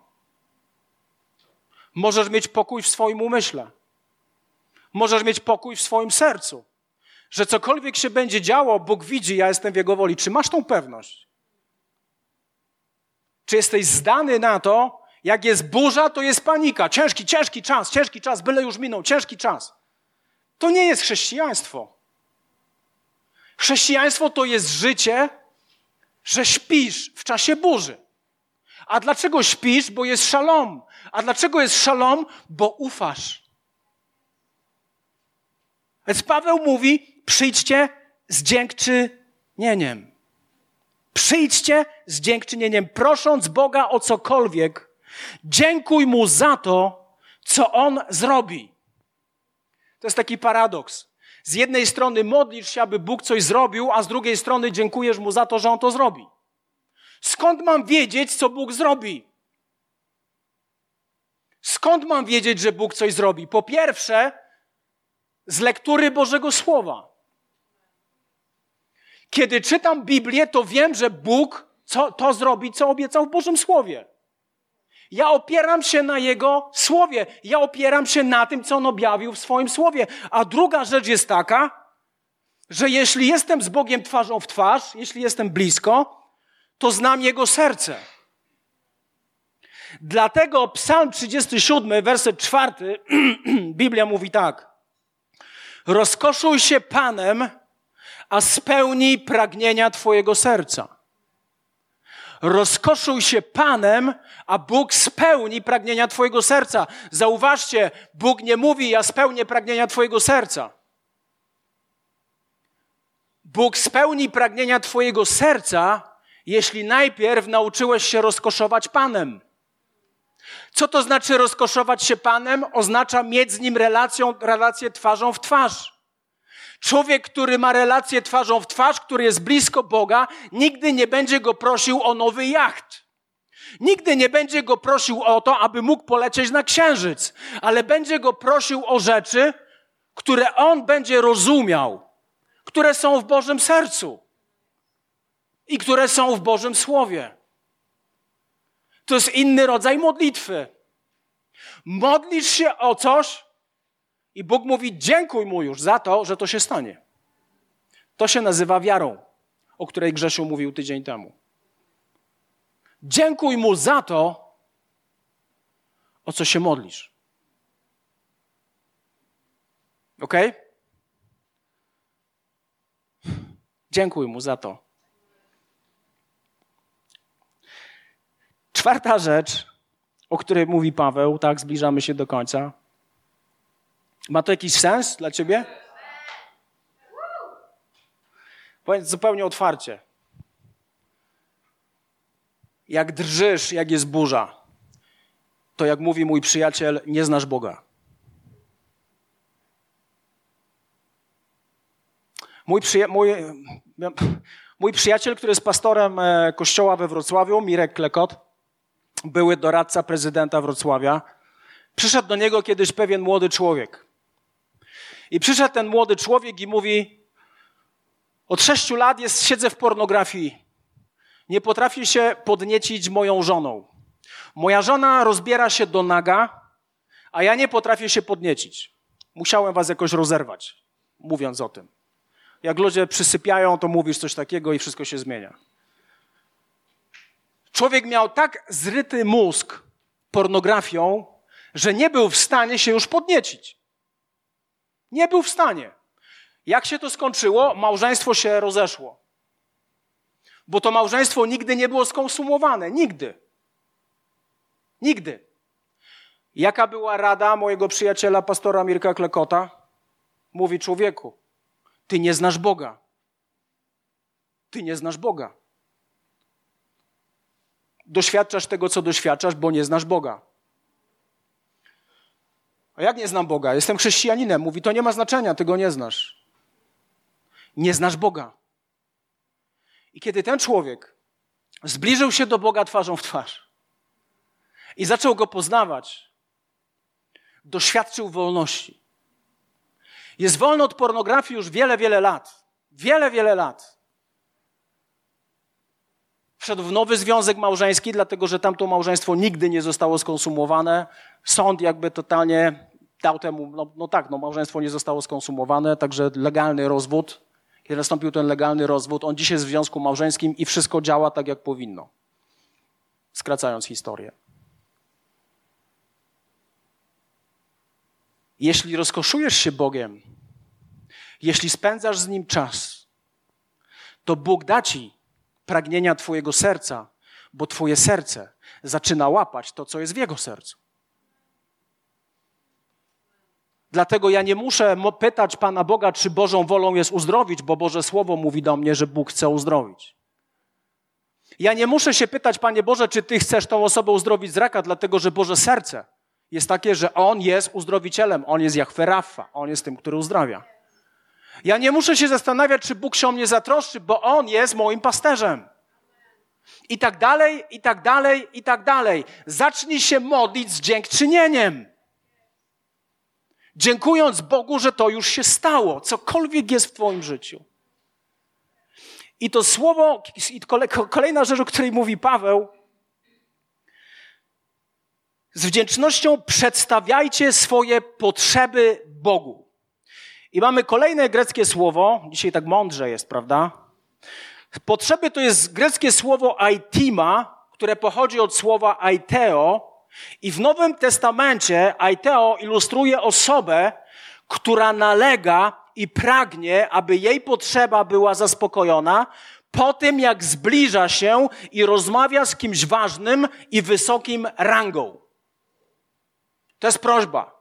Możesz mieć pokój w swoim umyśle. Możesz mieć pokój w swoim sercu. Że cokolwiek się będzie działo, Bóg widzi, ja jestem w Jego woli. Czy masz tą pewność? Czy jesteś zdany na to, jak jest burza, to jest panika. Ciężki, ciężki czas, ciężki czas, byle już minął, ciężki czas. To nie jest chrześcijaństwo. Chrześcijaństwo to jest życie, że śpisz w czasie burzy. A dlaczego śpisz? Bo jest szalom. A dlaczego jest szalom? Bo ufasz. Więc Paweł mówi: przyjdźcie z dziękczynieniem. Przyjdźcie z dziękczynieniem, prosząc Boga o cokolwiek. Dziękuj Mu za to, co On zrobi. To jest taki paradoks. Z jednej strony modlisz się, aby Bóg coś zrobił, a z drugiej strony dziękujesz Mu za to, że On to zrobi. Skąd mam wiedzieć, co Bóg zrobi? Skąd mam wiedzieć, że Bóg coś zrobi? Po pierwsze, z lektury Bożego Słowa. Kiedy czytam Biblię, to wiem, że Bóg co, to zrobi, co obiecał w Bożym Słowie. Ja opieram się na Jego Słowie. Ja opieram się na tym, co On objawił w swoim Słowie. A druga rzecz jest taka, że jeśli jestem z Bogiem twarzą w twarz, jeśli jestem blisko, to znam Jego serce. Dlatego Psalm 37, werset 4, Biblia mówi tak. Rozkoszuj się Panem, a spełni pragnienia Twojego serca. Rozkoszuj się Panem, a Bóg spełni pragnienia Twojego serca. Zauważcie, Bóg nie mówi, ja spełnię pragnienia Twojego serca. Bóg spełni pragnienia Twojego serca, jeśli najpierw nauczyłeś się rozkoszować Panem. Co to znaczy rozkoszować się Panem? Oznacza mieć z Nim relacją, relację twarzą w twarz. Człowiek, który ma relację twarzą w twarz, który jest blisko Boga, nigdy nie będzie go prosił o nowy jacht. Nigdy nie będzie go prosił o to, aby mógł polecieć na księżyc, ale będzie go prosił o rzeczy, które on będzie rozumiał, które są w Bożym sercu i które są w Bożym Słowie. To jest inny rodzaj modlitwy. Modlisz się o coś i Bóg mówi: Dziękuj mu już za to, że to się stanie. To się nazywa wiarą, o której Grzesiu mówił tydzień temu. Dziękuj mu za to, o co się modlisz. Ok? Dziękuj mu za to. Czwarta rzecz, o której mówi Paweł, tak, zbliżamy się do końca. Ma to jakiś sens dla ciebie? Powiedz zupełnie otwarcie. Jak drżysz, jak jest burza, to jak mówi mój przyjaciel, nie znasz Boga. Mój, przyja- mój, mój przyjaciel, który jest pastorem e, kościoła we Wrocławiu, Mirek Klekot, były doradca prezydenta Wrocławia, przyszedł do niego kiedyś pewien młody człowiek. I przyszedł ten młody człowiek i mówi: Od sześciu lat jest, siedzę w pornografii. Nie potrafię się podniecić moją żoną. Moja żona rozbiera się do naga, a ja nie potrafię się podniecić. Musiałem was jakoś rozerwać, mówiąc o tym. Jak ludzie przysypiają, to mówisz coś takiego i wszystko się zmienia. Człowiek miał tak zryty mózg pornografią, że nie był w stanie się już podniecić. Nie był w stanie. Jak się to skończyło? Małżeństwo się rozeszło. Bo to małżeństwo nigdy nie było skonsumowane. Nigdy. Nigdy. Jaka była rada mojego przyjaciela, pastora Mirka Klekota? Mówi człowieku, ty nie znasz Boga. Ty nie znasz Boga. Doświadczasz tego, co doświadczasz, bo nie znasz Boga. A jak nie znam Boga? Jestem chrześcijaninem. Mówi, to nie ma znaczenia, ty go nie znasz. Nie znasz Boga. I kiedy ten człowiek zbliżył się do Boga twarzą w twarz i zaczął go poznawać, doświadczył wolności. Jest wolny od pornografii już wiele, wiele lat. Wiele, wiele lat. Wszedł w nowy związek małżeński, dlatego że tamto małżeństwo nigdy nie zostało skonsumowane. Sąd jakby totalnie dał temu, no, no tak, no małżeństwo nie zostało skonsumowane, także legalny rozwód. Kiedy nastąpił ten legalny rozwód, on dzisiaj jest w związku małżeńskim i wszystko działa tak, jak powinno. Skracając historię. Jeśli rozkoszujesz się Bogiem, jeśli spędzasz z Nim czas, to Bóg da Ci pragnienia Twojego serca, bo Twoje serce zaczyna łapać to, co jest w Jego sercu. Dlatego ja nie muszę pytać Pana Boga, czy Bożą wolą jest uzdrowić, bo Boże Słowo mówi do mnie, że Bóg chce uzdrowić. Ja nie muszę się pytać, Panie Boże, czy Ty chcesz tą osobę uzdrowić z raka, dlatego że Boże serce jest takie, że On jest uzdrowicielem, On jest Jachwę Rafa, On jest tym, który uzdrawia. Ja nie muszę się zastanawiać, czy Bóg się o mnie zatroszczy, bo On jest moim pasterzem. I tak dalej, i tak dalej, i tak dalej. Zacznij się modlić z dziękczynieniem. Dziękując Bogu, że to już się stało, cokolwiek jest w Twoim życiu. I to słowo, i kolejna rzecz, o której mówi Paweł, z wdzięcznością przedstawiajcie swoje potrzeby Bogu. I mamy kolejne greckie słowo, dzisiaj tak mądrze jest, prawda? Potrzeby to jest greckie słowo aitima, które pochodzi od słowa aiteo i w Nowym Testamencie aiteo ilustruje osobę, która nalega i pragnie, aby jej potrzeba była zaspokojona po tym, jak zbliża się i rozmawia z kimś ważnym i wysokim rangą. To jest prośba.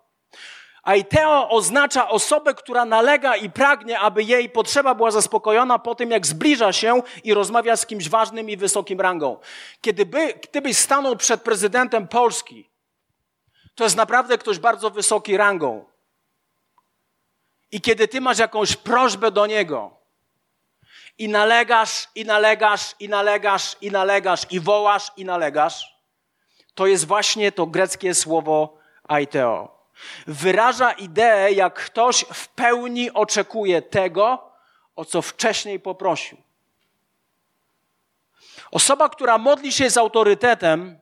Aiteo oznacza osobę, która nalega i pragnie, aby jej potrzeba była zaspokojona po tym, jak zbliża się i rozmawia z kimś ważnym i wysokim rangą. Kiedy by, gdybyś stanął przed prezydentem Polski, to jest naprawdę ktoś bardzo wysoki rangą. I kiedy ty masz jakąś prośbę do niego i nalegasz, i nalegasz, i nalegasz, i nalegasz, i wołasz, i nalegasz, to jest właśnie to greckie słowo aiteo. Wyraża ideę, jak ktoś w pełni oczekuje tego, o co wcześniej poprosił. Osoba, która modli się z autorytetem,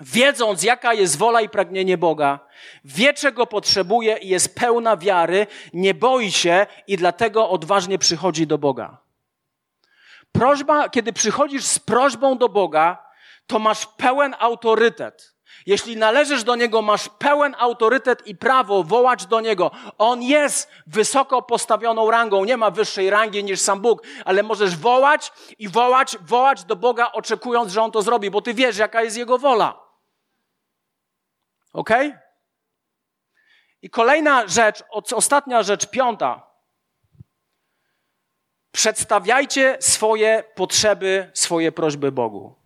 wiedząc jaka jest wola i pragnienie Boga, wie czego potrzebuje i jest pełna wiary, nie boi się i dlatego odważnie przychodzi do Boga. Prośba, kiedy przychodzisz z prośbą do Boga, to masz pełen autorytet. Jeśli należysz do Niego, masz pełen autorytet i prawo wołać do Niego. On jest wysoko postawioną rangą, nie ma wyższej rangi niż sam Bóg, ale możesz wołać i wołać, wołać do Boga, oczekując, że On to zrobi, bo Ty wiesz, jaka jest Jego wola. Ok? I kolejna rzecz, ostatnia rzecz, piąta. Przedstawiajcie swoje potrzeby, swoje prośby Bogu.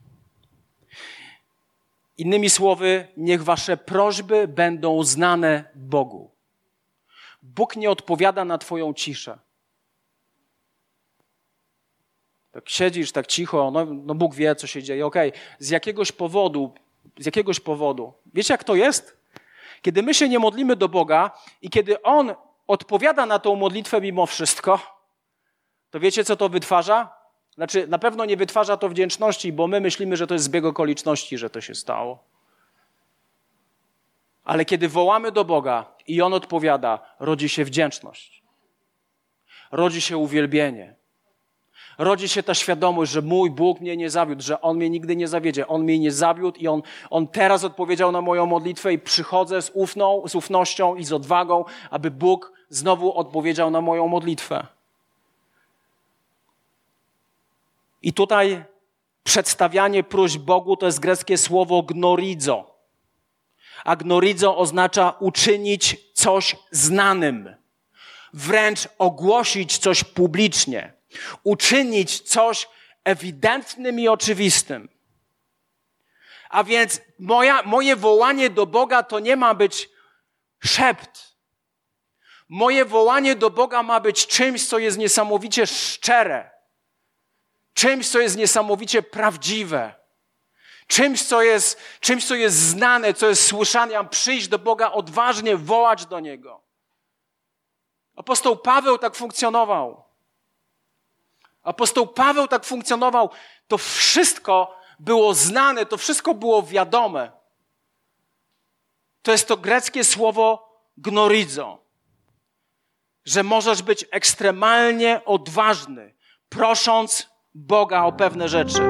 Innymi słowy, niech wasze prośby będą znane Bogu. Bóg nie odpowiada na Twoją ciszę. Tak siedzisz tak cicho, no, no Bóg wie, co się dzieje. Okej, okay. z jakiegoś powodu, z jakiegoś powodu. Wiecie, jak to jest? Kiedy my się nie modlimy do Boga i kiedy On odpowiada na tą modlitwę mimo wszystko, to wiecie, co to wytwarza? Znaczy, na pewno nie wytwarza to wdzięczności, bo my myślimy, że to jest zbieg okoliczności, że to się stało. Ale kiedy wołamy do Boga i On odpowiada, rodzi się wdzięczność. Rodzi się uwielbienie. Rodzi się ta świadomość, że mój Bóg mnie nie zawiódł, że On mnie nigdy nie zawiedzie. On mnie nie zawiódł i On, on teraz odpowiedział na moją modlitwę i przychodzę z, ufną, z ufnością i z odwagą, aby Bóg znowu odpowiedział na moją modlitwę. I tutaj przedstawianie próśb Bogu to jest greckie słowo gnoridzo. A gnoridzo oznacza uczynić coś znanym, wręcz ogłosić coś publicznie, uczynić coś ewidentnym i oczywistym. A więc moja, moje wołanie do Boga to nie ma być szept. Moje wołanie do Boga ma być czymś, co jest niesamowicie szczere czymś, co jest niesamowicie prawdziwe, czymś, co jest, czymś, co jest znane, co jest słyszane. Mam przyjść do Boga odważnie, wołać do Niego. Apostoł Paweł tak funkcjonował. Apostoł Paweł tak funkcjonował. To wszystko było znane, to wszystko było wiadome. To jest to greckie słowo gnorizo, że możesz być ekstremalnie odważny, prosząc Boga o pewne rzeczy.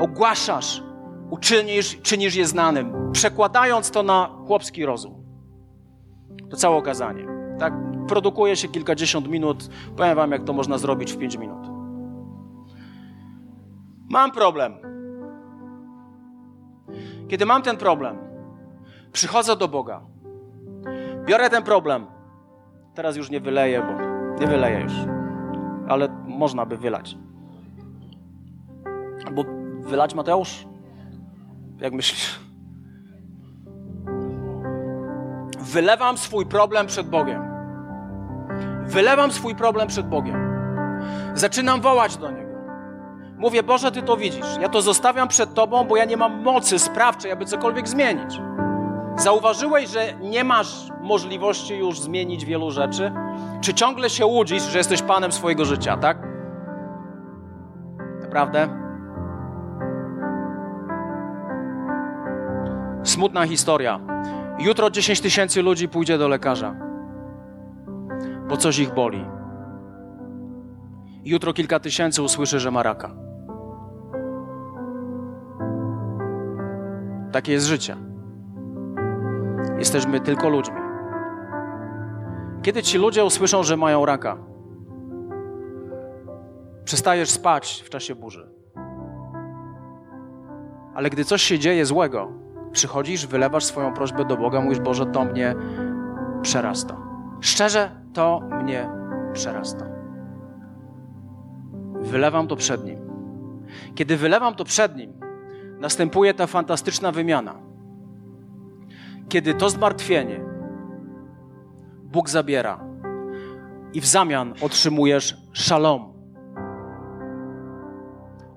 Ogłaszasz, uczynisz, czynisz je znanym, przekładając to na chłopski rozum. To całe okazanie. Tak, produkuje się kilkadziesiąt minut. Powiem wam, jak to można zrobić w pięć minut. Mam problem. Kiedy mam ten problem, przychodzę do Boga. Biorę ten problem. Teraz już nie wyleję, bo nie wyleję już. Ale można by wylać. Albo wylać Mateusz? Jak myślisz? Wylewam swój problem przed Bogiem. Wylewam swój problem przed Bogiem. Zaczynam wołać do Niego. Mówię, Boże, Ty to widzisz. Ja to zostawiam przed Tobą, bo ja nie mam mocy sprawczej, aby cokolwiek zmienić. Zauważyłeś, że nie masz możliwości już zmienić wielu rzeczy? Czy ciągle się łudzisz, że jesteś Panem swojego życia, tak? Naprawdę? Smutna historia. Jutro 10 tysięcy ludzi pójdzie do lekarza, bo coś ich boli. Jutro kilka tysięcy usłyszy, że ma raka. Takie jest życie. Jesteśmy tylko ludźmi. Kiedy ci ludzie usłyszą, że mają raka, przestajesz spać w czasie burzy. Ale gdy coś się dzieje złego, przychodzisz, wylewasz swoją prośbę do Boga, mówisz: Boże, to mnie przerasta. Szczerze, to mnie przerasta. Wylewam to przed Nim. Kiedy wylewam to przed Nim, następuje ta fantastyczna wymiana. Kiedy to zmartwienie Bóg zabiera i w zamian otrzymujesz szalom.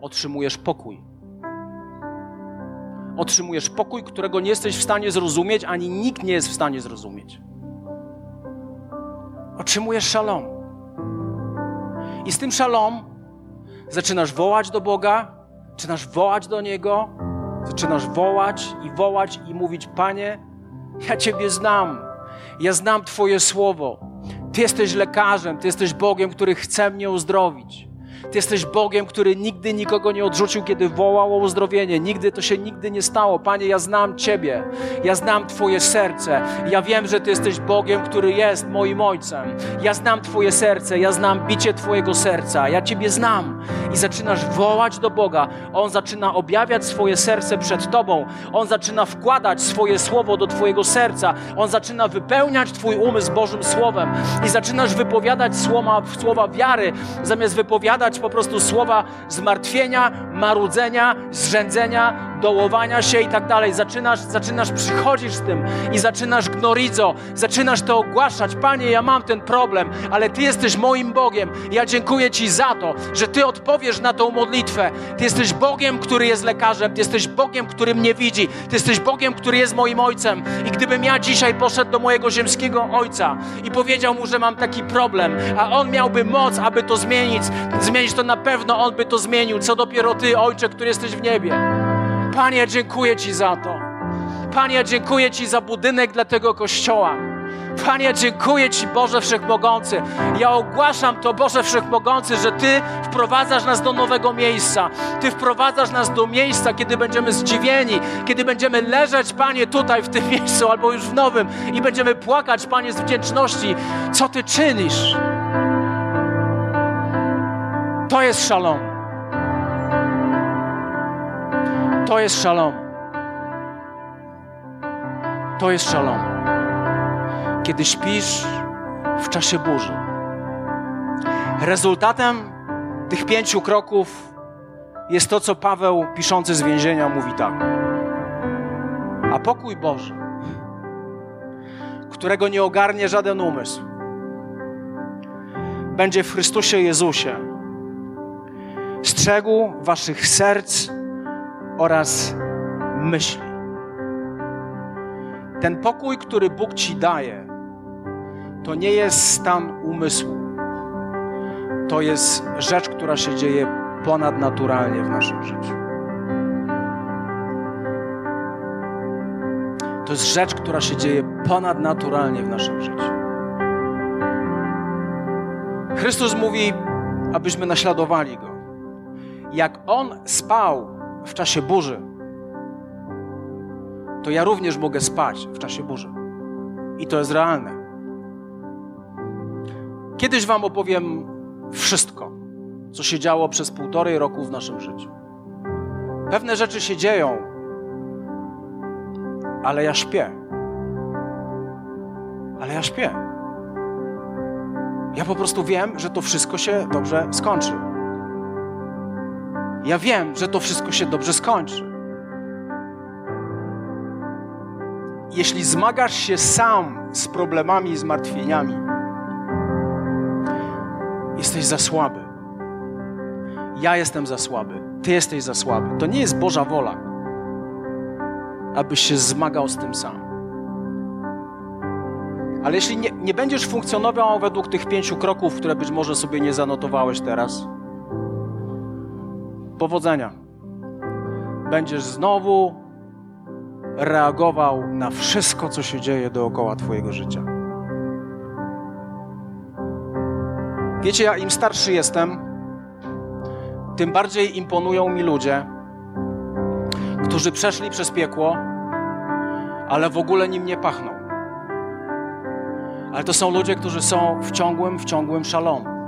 Otrzymujesz pokój. Otrzymujesz pokój, którego nie jesteś w stanie zrozumieć, ani nikt nie jest w stanie zrozumieć. Otrzymujesz szalom. I z tym szalom zaczynasz wołać do Boga, zaczynasz wołać do Niego, zaczynasz wołać i wołać i mówić: Panie, ja Ciebie znam, ja znam Twoje słowo. Ty jesteś lekarzem, Ty jesteś Bogiem, który chce mnie uzdrowić. Ty jesteś Bogiem, który nigdy nikogo nie odrzucił, kiedy wołał o uzdrowienie. Nigdy to się nigdy nie stało. Panie, ja znam Ciebie. Ja znam Twoje serce. Ja wiem, że Ty jesteś Bogiem, który jest moim Ojcem. Ja znam Twoje serce. Ja znam bicie Twojego serca. Ja Ciebie znam. I zaczynasz wołać do Boga. On zaczyna objawiać swoje serce przed Tobą. On zaczyna wkładać swoje słowo do Twojego serca. On zaczyna wypełniać Twój umysł Bożym Słowem. I zaczynasz wypowiadać słowa, słowa wiary, zamiast wypowiadać po prostu słowa zmartwienia, marudzenia, zrzędzenia, dołowania się i tak dalej. Zaczynasz, zaczynasz, przychodzisz z tym i zaczynasz gnorizo, zaczynasz to ogłaszać. Panie, ja mam ten problem, ale Ty jesteś moim Bogiem. Ja dziękuję Ci za to, że Ty odpowiesz na tą modlitwę. Ty jesteś Bogiem, który jest lekarzem. Ty jesteś Bogiem, który mnie widzi. Ty jesteś Bogiem, który jest moim Ojcem. I gdybym ja dzisiaj poszedł do mojego ziemskiego Ojca i powiedział Mu, że mam taki problem, a On miałby moc, aby to zmienić, zmienić to na pewno On by to zmienił. Co dopiero Ty, Ojcze, który jesteś w niebie. Panie, dziękuję Ci za to. Panie, dziękuję Ci za budynek dla tego kościoła. Panie, dziękuję Ci, Boże Wszechmogący. Ja ogłaszam to, Boże Wszechmogący, że Ty wprowadzasz nas do nowego miejsca. Ty wprowadzasz nas do miejsca, kiedy będziemy zdziwieni, kiedy będziemy leżeć, Panie, tutaj w tym miejscu albo już w nowym i będziemy płakać, Panie, z wdzięczności, co Ty czynisz. To jest szalom. To jest szalom. To jest szalom. Kiedy śpisz w czasie burzy. Rezultatem tych pięciu kroków jest to, co Paweł, piszący z więzienia, mówi tak. A pokój Boży, którego nie ogarnie żaden umysł, będzie w Chrystusie Jezusie strzegł waszych serc oraz myśli. Ten pokój, który Bóg ci daje, to nie jest stan umysłu. To jest rzecz, która się dzieje ponadnaturalnie w naszym życiu. To jest rzecz, która się dzieje ponadnaturalnie w naszym życiu. Chrystus mówi, abyśmy naśladowali Go. Jak On spał w czasie burzy, to ja również mogę spać w czasie burzy. I to jest realne. Kiedyś Wam opowiem wszystko, co się działo przez półtorej roku w naszym życiu. Pewne rzeczy się dzieją, ale ja śpię. Ale ja śpię. Ja po prostu wiem, że to wszystko się dobrze skończy. Ja wiem, że to wszystko się dobrze skończy. Jeśli zmagasz się sam z problemami i zmartwieniami, jesteś za słaby. Ja jestem za słaby. Ty jesteś za słaby. To nie jest Boża wola, abyś się zmagał z tym sam. Ale jeśli nie, nie będziesz funkcjonował według tych pięciu kroków, które być może sobie nie zanotowałeś teraz, powodzenia. Będziesz znowu reagował na wszystko, co się dzieje dookoła Twojego życia. Wiecie, ja im starszy jestem, tym bardziej imponują mi ludzie, którzy przeszli przez piekło, ale w ogóle nim nie pachną. Ale to są ludzie, którzy są w ciągłym, w ciągłym szalom.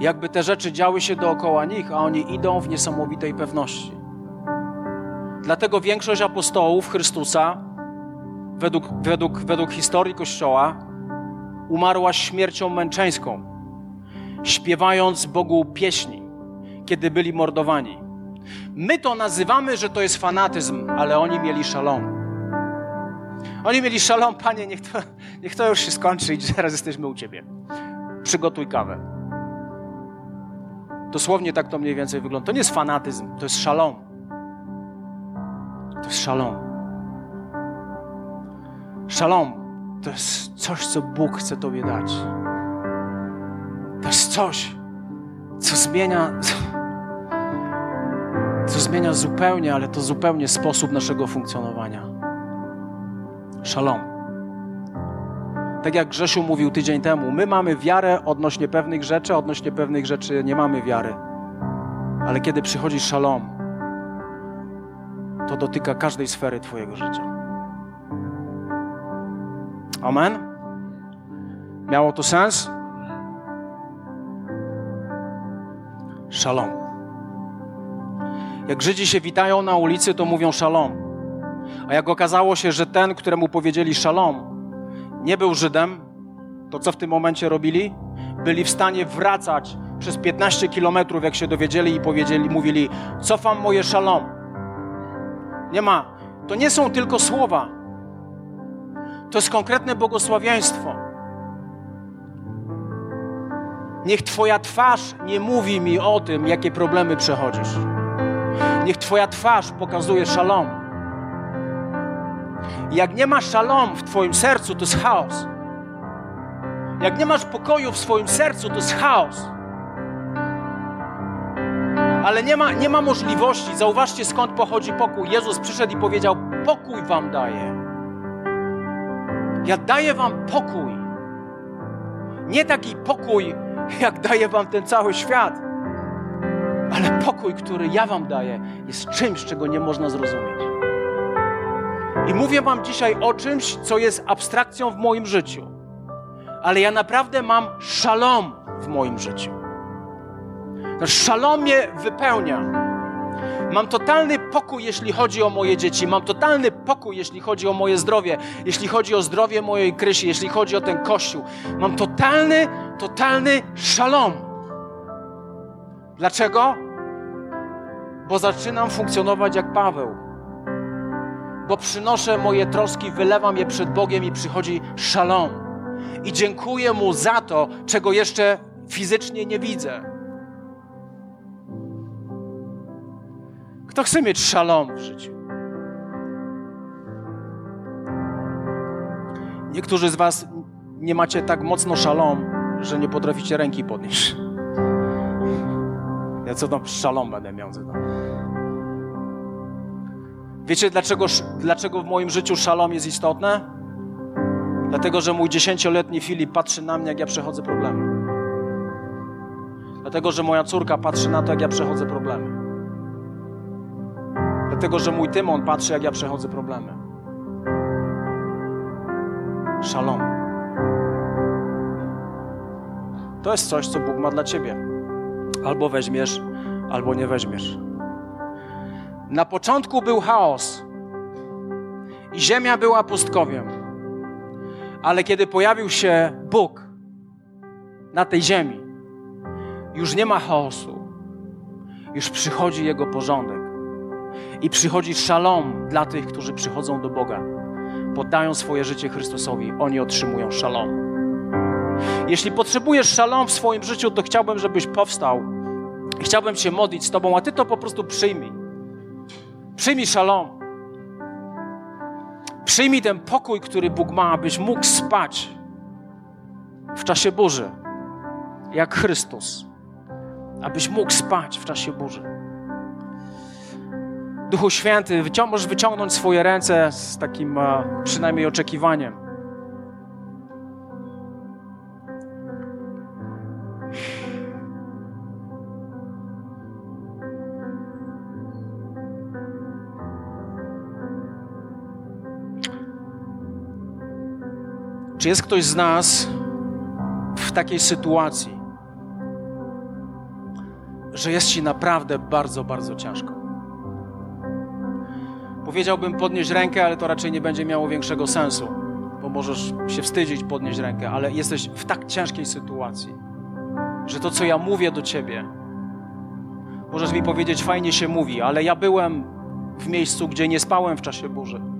Jakby te rzeczy działy się dookoła nich, a oni idą w niesamowitej pewności. Dlatego większość apostołów Chrystusa, według, według, według historii Kościoła, umarła śmiercią męczeńską, śpiewając Bogu pieśni, kiedy byli mordowani. My to nazywamy, że to jest fanatyzm, ale oni mieli szalom. Oni mieli szalom, panie, niech to, niech to już się skończy i teraz jesteśmy u ciebie. Przygotuj kawę. Dosłownie tak to mniej więcej wygląda. To nie jest fanatyzm, to jest szalom. To jest szalom. Szalom to jest coś, co Bóg chce Tobie dać. To jest coś, co zmienia, co zmienia zupełnie, ale to zupełnie sposób naszego funkcjonowania. Szalom. Tak jak Grzesiu mówił tydzień temu, my mamy wiarę odnośnie pewnych rzeczy, odnośnie pewnych rzeczy nie mamy wiary. Ale kiedy przychodzi szalom, to dotyka każdej sfery Twojego życia. Amen? Miało to sens? Szalom. Jak Żydzi się witają na ulicy, to mówią szalom. A jak okazało się, że ten, któremu powiedzieli szalom, nie był Żydem, to co w tym momencie robili? Byli w stanie wracać przez 15 kilometrów, jak się dowiedzieli i powiedzieli, mówili, cofam moje szalom. Nie ma. To nie są tylko słowa. To jest konkretne błogosławieństwo. Niech Twoja twarz nie mówi mi o tym, jakie problemy przechodzisz. Niech Twoja twarz pokazuje szalom. Jak nie masz szalom w Twoim sercu, to jest chaos. Jak nie masz pokoju w swoim sercu, to jest chaos. Ale nie ma, nie ma możliwości. Zauważcie, skąd pochodzi pokój. Jezus przyszedł i powiedział: Pokój wam daję. Ja daję wam pokój. Nie taki pokój, jak daje wam ten cały świat, ale pokój, który ja wam daję, jest czymś, czego nie można zrozumieć. I mówię wam dzisiaj o czymś, co jest abstrakcją w moim życiu, ale ja naprawdę mam szalom w moim życiu. Szalom mnie wypełnia. Mam totalny pokój, jeśli chodzi o moje dzieci. Mam totalny pokój, jeśli chodzi o moje zdrowie, jeśli chodzi o zdrowie mojej Krysi, jeśli chodzi o ten kościół. Mam totalny, totalny szalom. Dlaczego? Bo zaczynam funkcjonować jak Paweł. Bo przynoszę moje troski, wylewam je przed Bogiem i przychodzi szalom. I dziękuję Mu za to, czego jeszcze fizycznie nie widzę. Kto chce mieć szalom w życiu? Niektórzy z Was nie macie tak mocno szalom, że nie potraficie ręki podnieść. Ja co tam szalom będę miał? Co Wiecie, dlaczego, dlaczego w moim życiu szalom jest istotne? Dlatego, że mój dziesięcioletni Filip patrzy na mnie, jak ja przechodzę problemy. Dlatego, że moja córka patrzy na to, jak ja przechodzę problemy. Dlatego, że mój Tymon patrzy, jak ja przechodzę problemy. Szalom. To jest coś, co Bóg ma dla ciebie. Albo weźmiesz, albo nie weźmiesz. Na początku był chaos i ziemia była pustkowiem. Ale kiedy pojawił się Bóg na tej ziemi, już nie ma chaosu. Już przychodzi Jego porządek. I przychodzi szalom dla tych, którzy przychodzą do Boga. Poddają swoje życie Chrystusowi. Oni otrzymują szalom. Jeśli potrzebujesz szalom w swoim życiu, to chciałbym, żebyś powstał. Chciałbym się modlić z Tobą, a Ty to po prostu przyjmij. Przyjmij szalom. Przyjmij ten pokój, który Bóg ma, abyś mógł spać w czasie burzy, jak Chrystus. Abyś mógł spać w czasie burzy. Duchu Święty, możesz wyciągnąć swoje ręce z takim a, przynajmniej oczekiwaniem. Czy jest ktoś z nas w takiej sytuacji, że jest ci naprawdę bardzo, bardzo ciężko? Powiedziałbym podnieść rękę, ale to raczej nie będzie miało większego sensu, bo możesz się wstydzić podnieść rękę, ale jesteś w tak ciężkiej sytuacji, że to, co ja mówię do ciebie, możesz mi powiedzieć, fajnie się mówi, ale ja byłem w miejscu, gdzie nie spałem w czasie burzy.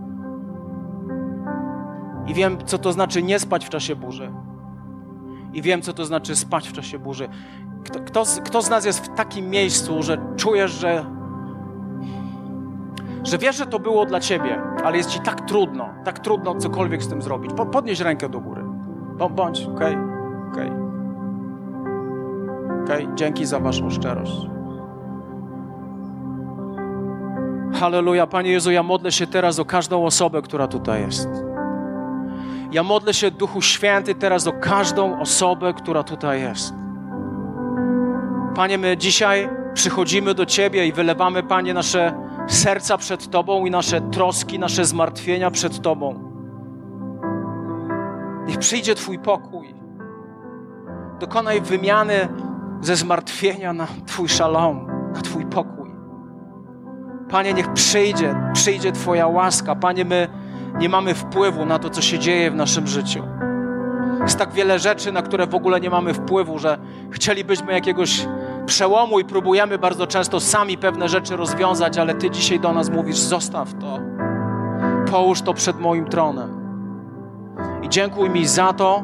I wiem, co to znaczy nie spać w czasie burzy. I wiem, co to znaczy spać w czasie burzy. Kto, kto, kto z nas jest w takim miejscu, że czujesz, że, że wiesz, że to było dla ciebie, ale jest ci tak trudno, tak trudno cokolwiek z tym zrobić. Po, podnieś rękę do góry. Bądź, okej, okay, okej. Okay. Okay, dzięki za waszą szczerość. Halleluja, Panie Jezu, ja modlę się teraz o każdą osobę, która tutaj jest. Ja modlę się, Duchu Święty, teraz o każdą osobę, która tutaj jest. Panie, my dzisiaj przychodzimy do Ciebie i wylewamy, Panie, nasze serca przed Tobą i nasze troski, nasze zmartwienia przed Tobą. Niech przyjdzie Twój pokój. Dokonaj wymiany ze zmartwienia na Twój szalom, na Twój pokój. Panie, niech przyjdzie, przyjdzie Twoja łaska. Panie, my nie mamy wpływu na to, co się dzieje w naszym życiu. Jest tak wiele rzeczy, na które w ogóle nie mamy wpływu, że chcielibyśmy jakiegoś przełomu i próbujemy bardzo często sami pewne rzeczy rozwiązać, ale Ty dzisiaj do nas mówisz: zostaw to, połóż to przed moim tronem. I dziękuj mi za to,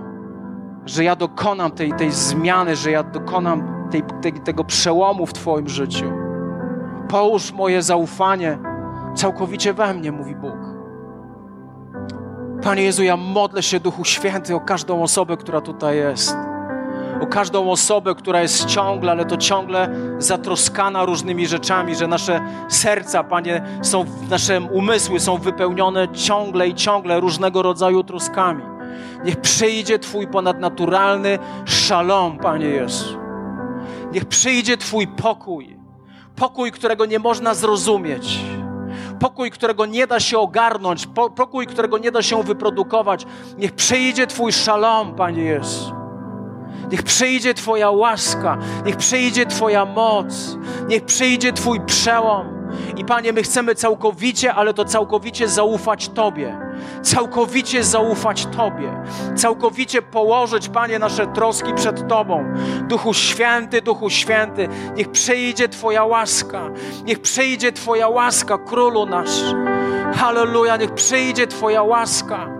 że ja dokonam tej, tej zmiany, że ja dokonam tej, tej, tego przełomu w Twoim życiu. Połóż moje zaufanie całkowicie we mnie, mówi Bóg. Panie Jezu, ja modlę się, Duchu Święty, o każdą osobę, która tutaj jest. O każdą osobę, która jest ciągle, ale to ciągle zatroskana różnymi rzeczami, że nasze serca, Panie, są, nasze umysły są wypełnione ciągle i ciągle różnego rodzaju troskami. Niech przyjdzie Twój ponadnaturalny szalom, Panie Jezu. Niech przyjdzie Twój pokój. Pokój, którego nie można zrozumieć pokój, którego nie da się ogarnąć, pokój, którego nie da się wyprodukować. Niech przyjdzie Twój szalom, Panie Jezu. Niech przyjdzie Twoja łaska, niech przyjdzie Twoja moc, niech przyjdzie Twój przełom. I Panie, my chcemy całkowicie, ale to całkowicie zaufać Tobie. Całkowicie zaufać Tobie. Całkowicie położyć, Panie, nasze troski przed Tobą. Duchu Święty, Duchu Święty, niech przyjdzie Twoja łaska. Niech przyjdzie Twoja łaska, Królu nasz. Halleluja, niech przyjdzie Twoja łaska.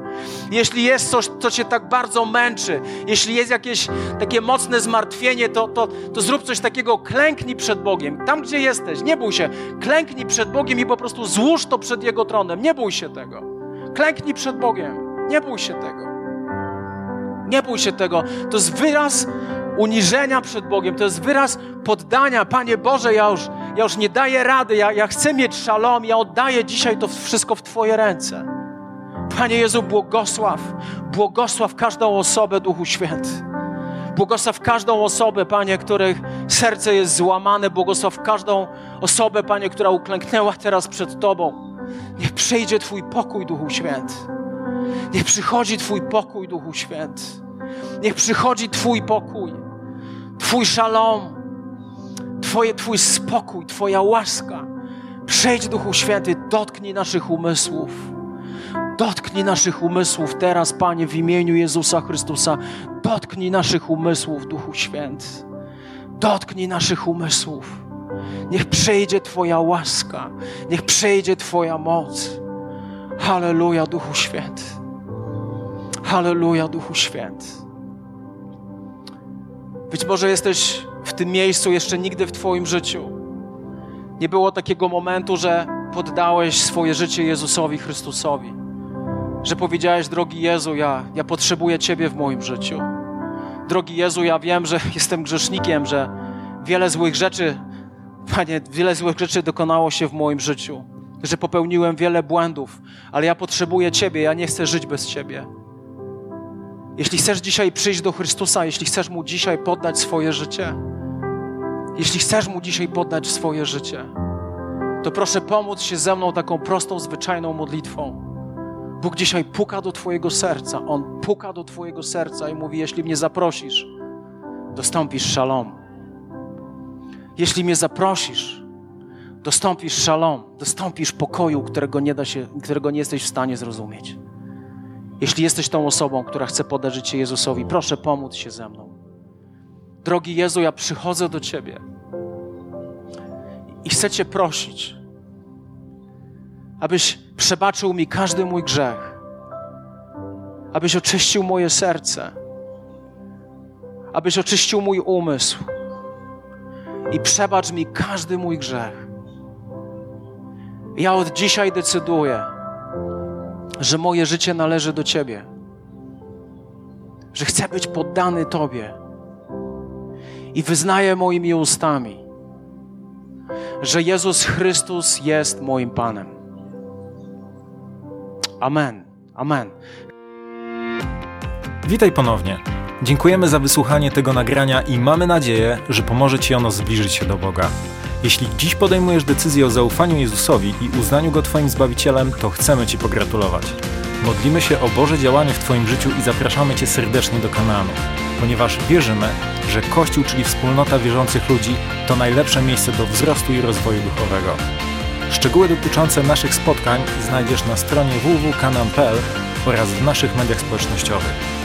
Jeśli jest coś, co cię tak bardzo męczy, jeśli jest jakieś takie mocne zmartwienie, to, to, to zrób coś takiego, klęknij przed Bogiem. Tam, gdzie jesteś, nie bój się. Klęknij przed Bogiem i po prostu złóż to przed Jego tronem. Nie bój się tego. Klęknij przed Bogiem. Nie bój się tego. Nie bój się tego. To jest wyraz uniżenia przed Bogiem, to jest wyraz poddania. Panie Boże, ja już, ja już nie daję rady, ja, ja chcę mieć szalom, ja oddaję dzisiaj to wszystko w Twoje ręce. Panie Jezu, błogosław, błogosław każdą osobę, Duchu Święty. Błogosław każdą osobę, Panie, których serce jest złamane. Błogosław każdą osobę, Panie, która uklęknęła teraz przed Tobą. Niech przyjdzie Twój pokój, Duchu Święty. Niech przychodzi Twój pokój, Duchu Święty. Niech przychodzi Twój pokój, Twój szalom, Twoje, Twój spokój, Twoja łaska. Przejdź, Duchu Święty, dotknij naszych umysłów. Dotknij naszych umysłów teraz, Panie, w imieniu Jezusa Chrystusa. Dotknij naszych umysłów, Duchu Święty. Dotknij naszych umysłów. Niech przyjdzie Twoja łaska, niech przyjdzie Twoja moc. Halleluja, Duchu Święty. Halleluja, Duchu Święty. Być może jesteś w tym miejscu jeszcze nigdy w Twoim życiu. Nie było takiego momentu, że poddałeś swoje życie Jezusowi Chrystusowi że powiedziałeś, drogi Jezu, ja, ja potrzebuję Ciebie w moim życiu. Drogi Jezu, ja wiem, że jestem grzesznikiem, że wiele złych rzeczy, Panie, wiele złych rzeczy dokonało się w moim życiu, że popełniłem wiele błędów, ale ja potrzebuję Ciebie, ja nie chcę żyć bez Ciebie. Jeśli chcesz dzisiaj przyjść do Chrystusa, jeśli chcesz Mu dzisiaj poddać swoje życie, jeśli chcesz Mu dzisiaj poddać swoje życie, to proszę pomóc się ze mną taką prostą, zwyczajną modlitwą Bóg dzisiaj puka do Twojego serca. On puka do Twojego serca i mówi: Jeśli mnie zaprosisz, dostąpisz szalom. Jeśli mnie zaprosisz, dostąpisz szalom, dostąpisz pokoju, którego nie, da się, którego nie jesteś w stanie zrozumieć. Jeśli jesteś tą osobą, która chce podarzyć się Jezusowi, proszę pomóc się ze mną. Drogi Jezu, ja przychodzę do Ciebie i chcę Cię prosić, abyś przebaczył mi każdy mój grzech, abyś oczyścił moje serce, abyś oczyścił mój umysł. I przebacz mi każdy mój grzech. Ja od dzisiaj decyduję, że moje życie należy do Ciebie, że chcę być poddany Tobie. I wyznaję moimi ustami, że Jezus Chrystus jest moim Panem. Amen. Amen. Witaj ponownie. Dziękujemy za wysłuchanie tego nagrania i mamy nadzieję, że pomoże Ci ono zbliżyć się do Boga. Jeśli dziś podejmujesz decyzję o zaufaniu Jezusowi i uznaniu Go Twoim Zbawicielem, to chcemy Ci pogratulować. Modlimy się o Boże działanie w Twoim życiu i zapraszamy Cię serdecznie do Kanaanu, ponieważ wierzymy, że Kościół, czyli wspólnota wierzących ludzi, to najlepsze miejsce do wzrostu i rozwoju duchowego. Szczegóły dotyczące naszych spotkań znajdziesz na stronie www.kanan.pl oraz w naszych mediach społecznościowych.